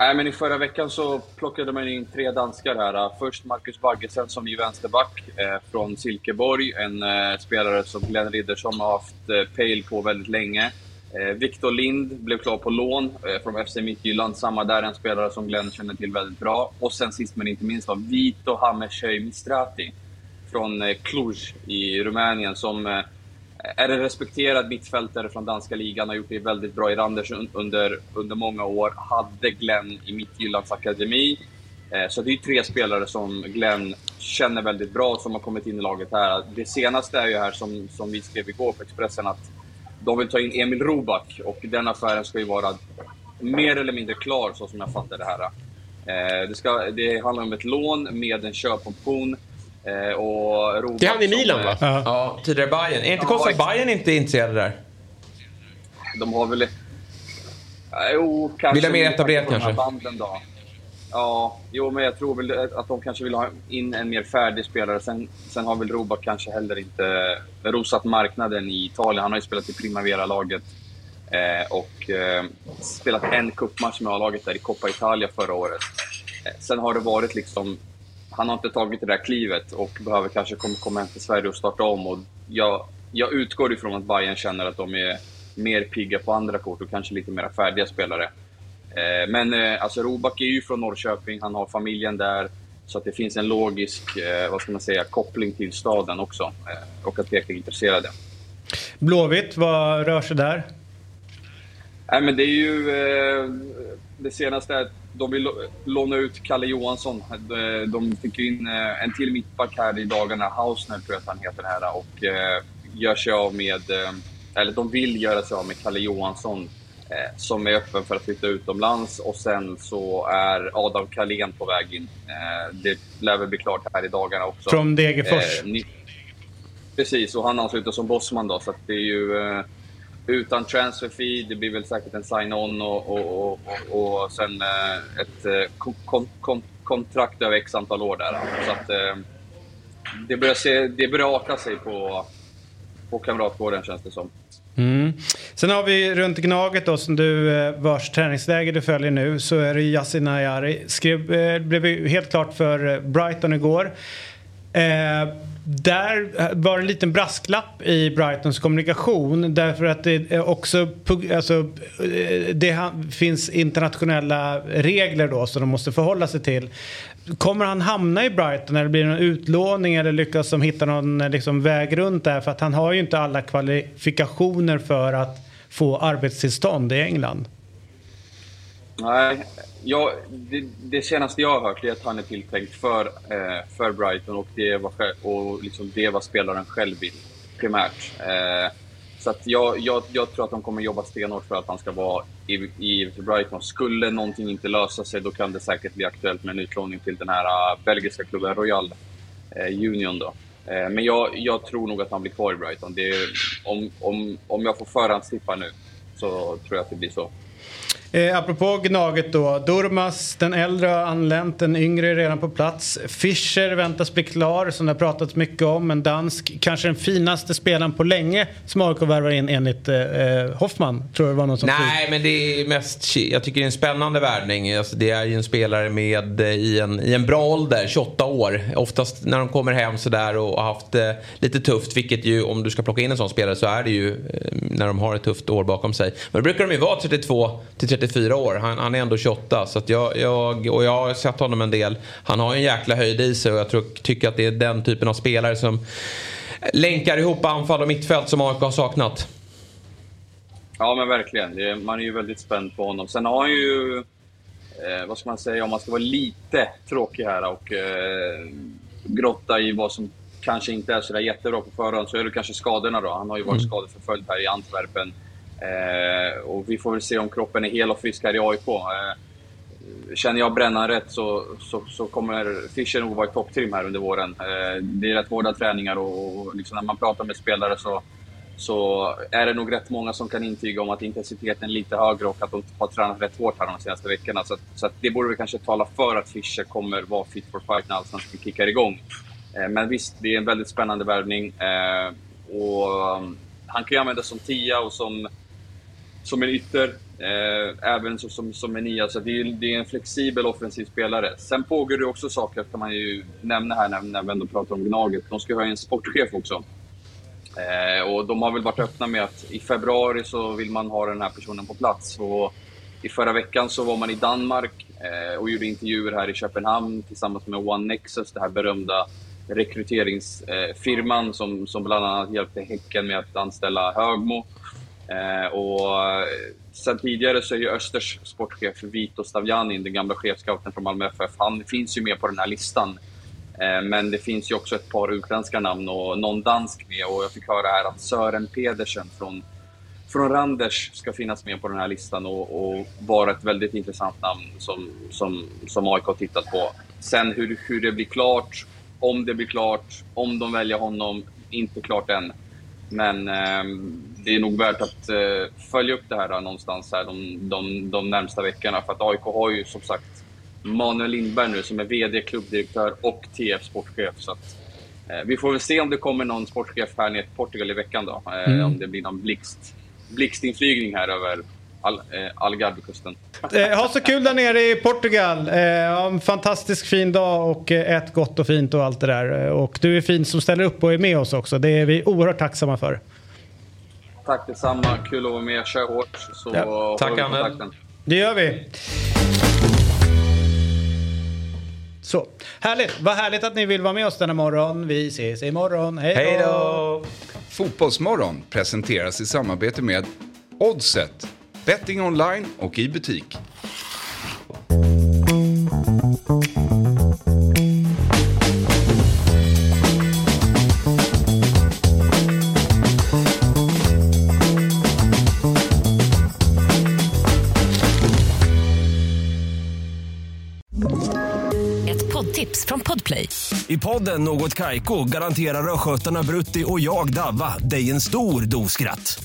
Nej, men I förra veckan så plockade man in tre danskar här. Först Marcus Baggesen som är vänsterback eh, från Silkeborg. En eh, spelare som Glenn Riddersson har haft eh, pejl på väldigt länge. Eh, Viktor Lind blev klar på lån eh, från FC Midtjylland. Samma där, en spelare som Glenn känner till väldigt bra. Och sen sist men inte minst var Vito Hammershöj Mistrati från eh, Cluj i Rumänien som eh, är en respekterad mittfältare från danska ligan, har gjort det väldigt bra i Randers under, under många år. Hade Glenn i Midtjyllands akademi. Eh, så det är tre spelare som Glenn känner väldigt bra som har kommit in i laget här. Det senaste är ju här som, som vi skrev igår på Expressen att de vill ta in Emil Roback och den affären ska ju vara mer eller mindre klar så som jag fattar det här. Det, ska, det handlar om ett lån med en köpoption och Robert det är han i Milan va? Ja, ja tidigare Bayern. Är det inte ja, konstigt att Bayern inte är intresserade där? De har väl... Ja, jo, kanske... Vill ha mer etablerat kanske? Banden då. Ja, jo, men jag tror väl att de kanske vill ha in en mer färdig spelare. Sen, sen har väl Robak kanske heller inte rosat marknaden i Italien. Han har ju spelat i Primavera-laget eh, och eh, spelat en cupmatch med A-laget där i Coppa Italia förra året. Eh, sen har det varit liksom han har inte tagit det där klivet och behöver kanske komma hem till Sverige och starta om. Och jag, jag utgår ifrån att Bayern känner att de är mer pigga på andra kort och kanske lite mer färdiga spelare. Eh, men eh, alltså Robak är ju från Norrköping, han har familjen där. Så att det finns en logisk, eh, vad ska man säga, koppling till staden också. Och att Peking är intresserade. Blåvitt, vad rör sig där? Nej, men det är ju det senaste är att de vill låna ut Kalle Johansson. Eh, De fick in eh, en till mittback här i dagarna, Hausner tror jag att han heter här, och eh, gör sig av med, eller de vill göra sig av med Kalle Johansson som är öppen för att flytta utomlands och sen så är Adam Kalén på väg in. Det lär väl bli klart här i dagarna också. Från Degerfors. Precis, och han ansluter som bossman då, så det är ju utan transfer fee. Det blir väl säkert en sign-on och, och, och, och, och sen eh, ett eh, kon, kon, kontrakt över x antal år där. Så att eh, det börjar, se, det börjar arta sig på, på Kamratgården känns det som. Mm. Sen har vi runt Gnaget då som du, eh, vars träningsläger du följer nu, så är det Yasin Ayari. Skrev, eh, blev ju helt klart för eh, Brighton igår. Eh, där eh, var det en liten brasklapp i Brightons kommunikation därför att det är också alltså, eh, det finns internationella regler då som de måste förhålla sig till. Kommer han hamna i Brighton eller blir det någon utlåning eller lyckas de hitta någon eh, liksom, väg runt där? För att han har ju inte alla kvalifikationer för att få arbetstillstånd i England. Nej, jag, det, det senaste jag har hört är att han är tilltänkt för, eh, för Brighton och det är vad, och liksom det vad spelaren själv vill primärt. Eh, så att jag, jag, jag tror att de kommer jobba stenhårt för att han ska vara i, i Brighton. Skulle någonting inte lösa sig då kan det säkert bli aktuellt med en utlåning till den här eh, belgiska klubben Royal eh, Union. Då. Eh, men jag, jag tror nog att han blir kvar i Brighton. Det är, om, om, om jag får förhandstippa nu så tror jag att det blir så. Eh, apropå Gnaget då. Durmas, den äldre har anlänt, den yngre är redan på plats. Fischer väntas bli klar, som det har pratats mycket om. En dansk, kanske den finaste spelaren på länge som AIK värvar in enligt eh, Hoffman. Tror jag var någon som Nej, men det är mest... Jag tycker det är en spännande värvning. Alltså, det är ju en spelare med, eh, i, en, i en bra ålder, 28 år. Oftast när de kommer hem sådär och har haft eh, lite tufft, vilket ju om du ska plocka in en sån spelare så är det ju eh, när de har ett tufft år bakom sig. Men då brukar de ju vara 32 till 34 år. Han, han är ändå 28. Så jag, jag, och jag har sett honom en del. Han har en jäkla höjd i sig och jag tror, tycker att det är den typen av spelare som länkar ihop anfall och mittfält som AIK har saknat. Ja, men verkligen. Det, man är ju väldigt spänd på honom. Sen har han ju, eh, vad ska man säga, om man ska vara lite tråkig här och eh, grotta i vad som kanske inte är sådär jättebra på förhand, så är det kanske skadorna då. Han har ju varit Mm. skadeförföljd här i Antwerpen. Eh, och vi får väl se om kroppen är hel och frisk här i AIK. Eh, känner jag brännan rätt så, så, så kommer Fischer nog vara i topptrim här under våren. Eh, det är rätt hårda träningar och, och liksom när man pratar med spelare så, så är det nog rätt många som kan intyga om att intensiteten är lite högre och att de har tränat rätt hårt här de senaste veckorna. Så, att, så att det borde väl kanske tala för att Fischer kommer vara fit for fight när Allsvenskan kickar igång. Eh, men visst, det är en väldigt spännande värvning. Eh, och um, han kan ju användas som tia och som, som en ytter. Eh, även så, som, som en nia. Så det är, det är en flexibel offensiv spelare. Sen pågår det också saker, kan man ju nämna här när, när vi ändå pratar om Gnaget. De ska ha en sportchef också. Eh, och de har väl varit öppna med att i februari så vill man ha den här personen på plats. Och I förra veckan så var man i Danmark eh, och gjorde intervjuer här i Köpenhamn tillsammans med One Nexus, det här berömda rekryteringsfirman eh, som, som bland annat hjälpte Häcken med att anställa Högmo. Eh, och eh, sen tidigare så är ju Östers sportchef Vito Stavjanin, den gamla chefscouten från Malmö FF, han finns ju med på den här listan. Eh, Men det finns ju också ett par utländska namn och någon dansk med. Och jag fick höra här att Sören Pedersen från, från Randers ska finnas med på den här listan och, och vara ett väldigt intressant namn som, som, som AIK har tittat på. Sen hur, hur det blir klart, om det blir klart, om de väljer honom, inte klart än. Men eh, det är nog värt att eh, följa upp det här då, någonstans här de, de, de närmsta veckorna. För att AIK har ju som sagt Manuel Lindberg nu som är VD, klubbdirektör och TF sportchef. Så att, eh, vi får väl se om det kommer någon sportchef här ner till Portugal i veckan då. Eh, Mm. Om det blir någon blixt, blixtinflygning här över Al, eh, Algarvekusten. Eh, ha så kul där nere i Portugal. Eh, ha en fantastisk fin dag och ät gott och fint och allt det där. Och du är fin som ställer upp och är med oss också. Det är vi oerhört tacksamma för. Tack detsamma, kul att vara med. Kör hårt så Ja. vi kontakten. Det gör vi. Så, härligt. Vad härligt att ni vill vara med oss denna morgon. Vi ses imorgon. Hej då! Fotbollsmorgon presenteras i samarbete med Oddset, betting online och i butik. Ett poddtips från Podplay. I podden Något Kaiko garanterar östgötarna Brutti och jag, Davva, dig en stor dos skratt.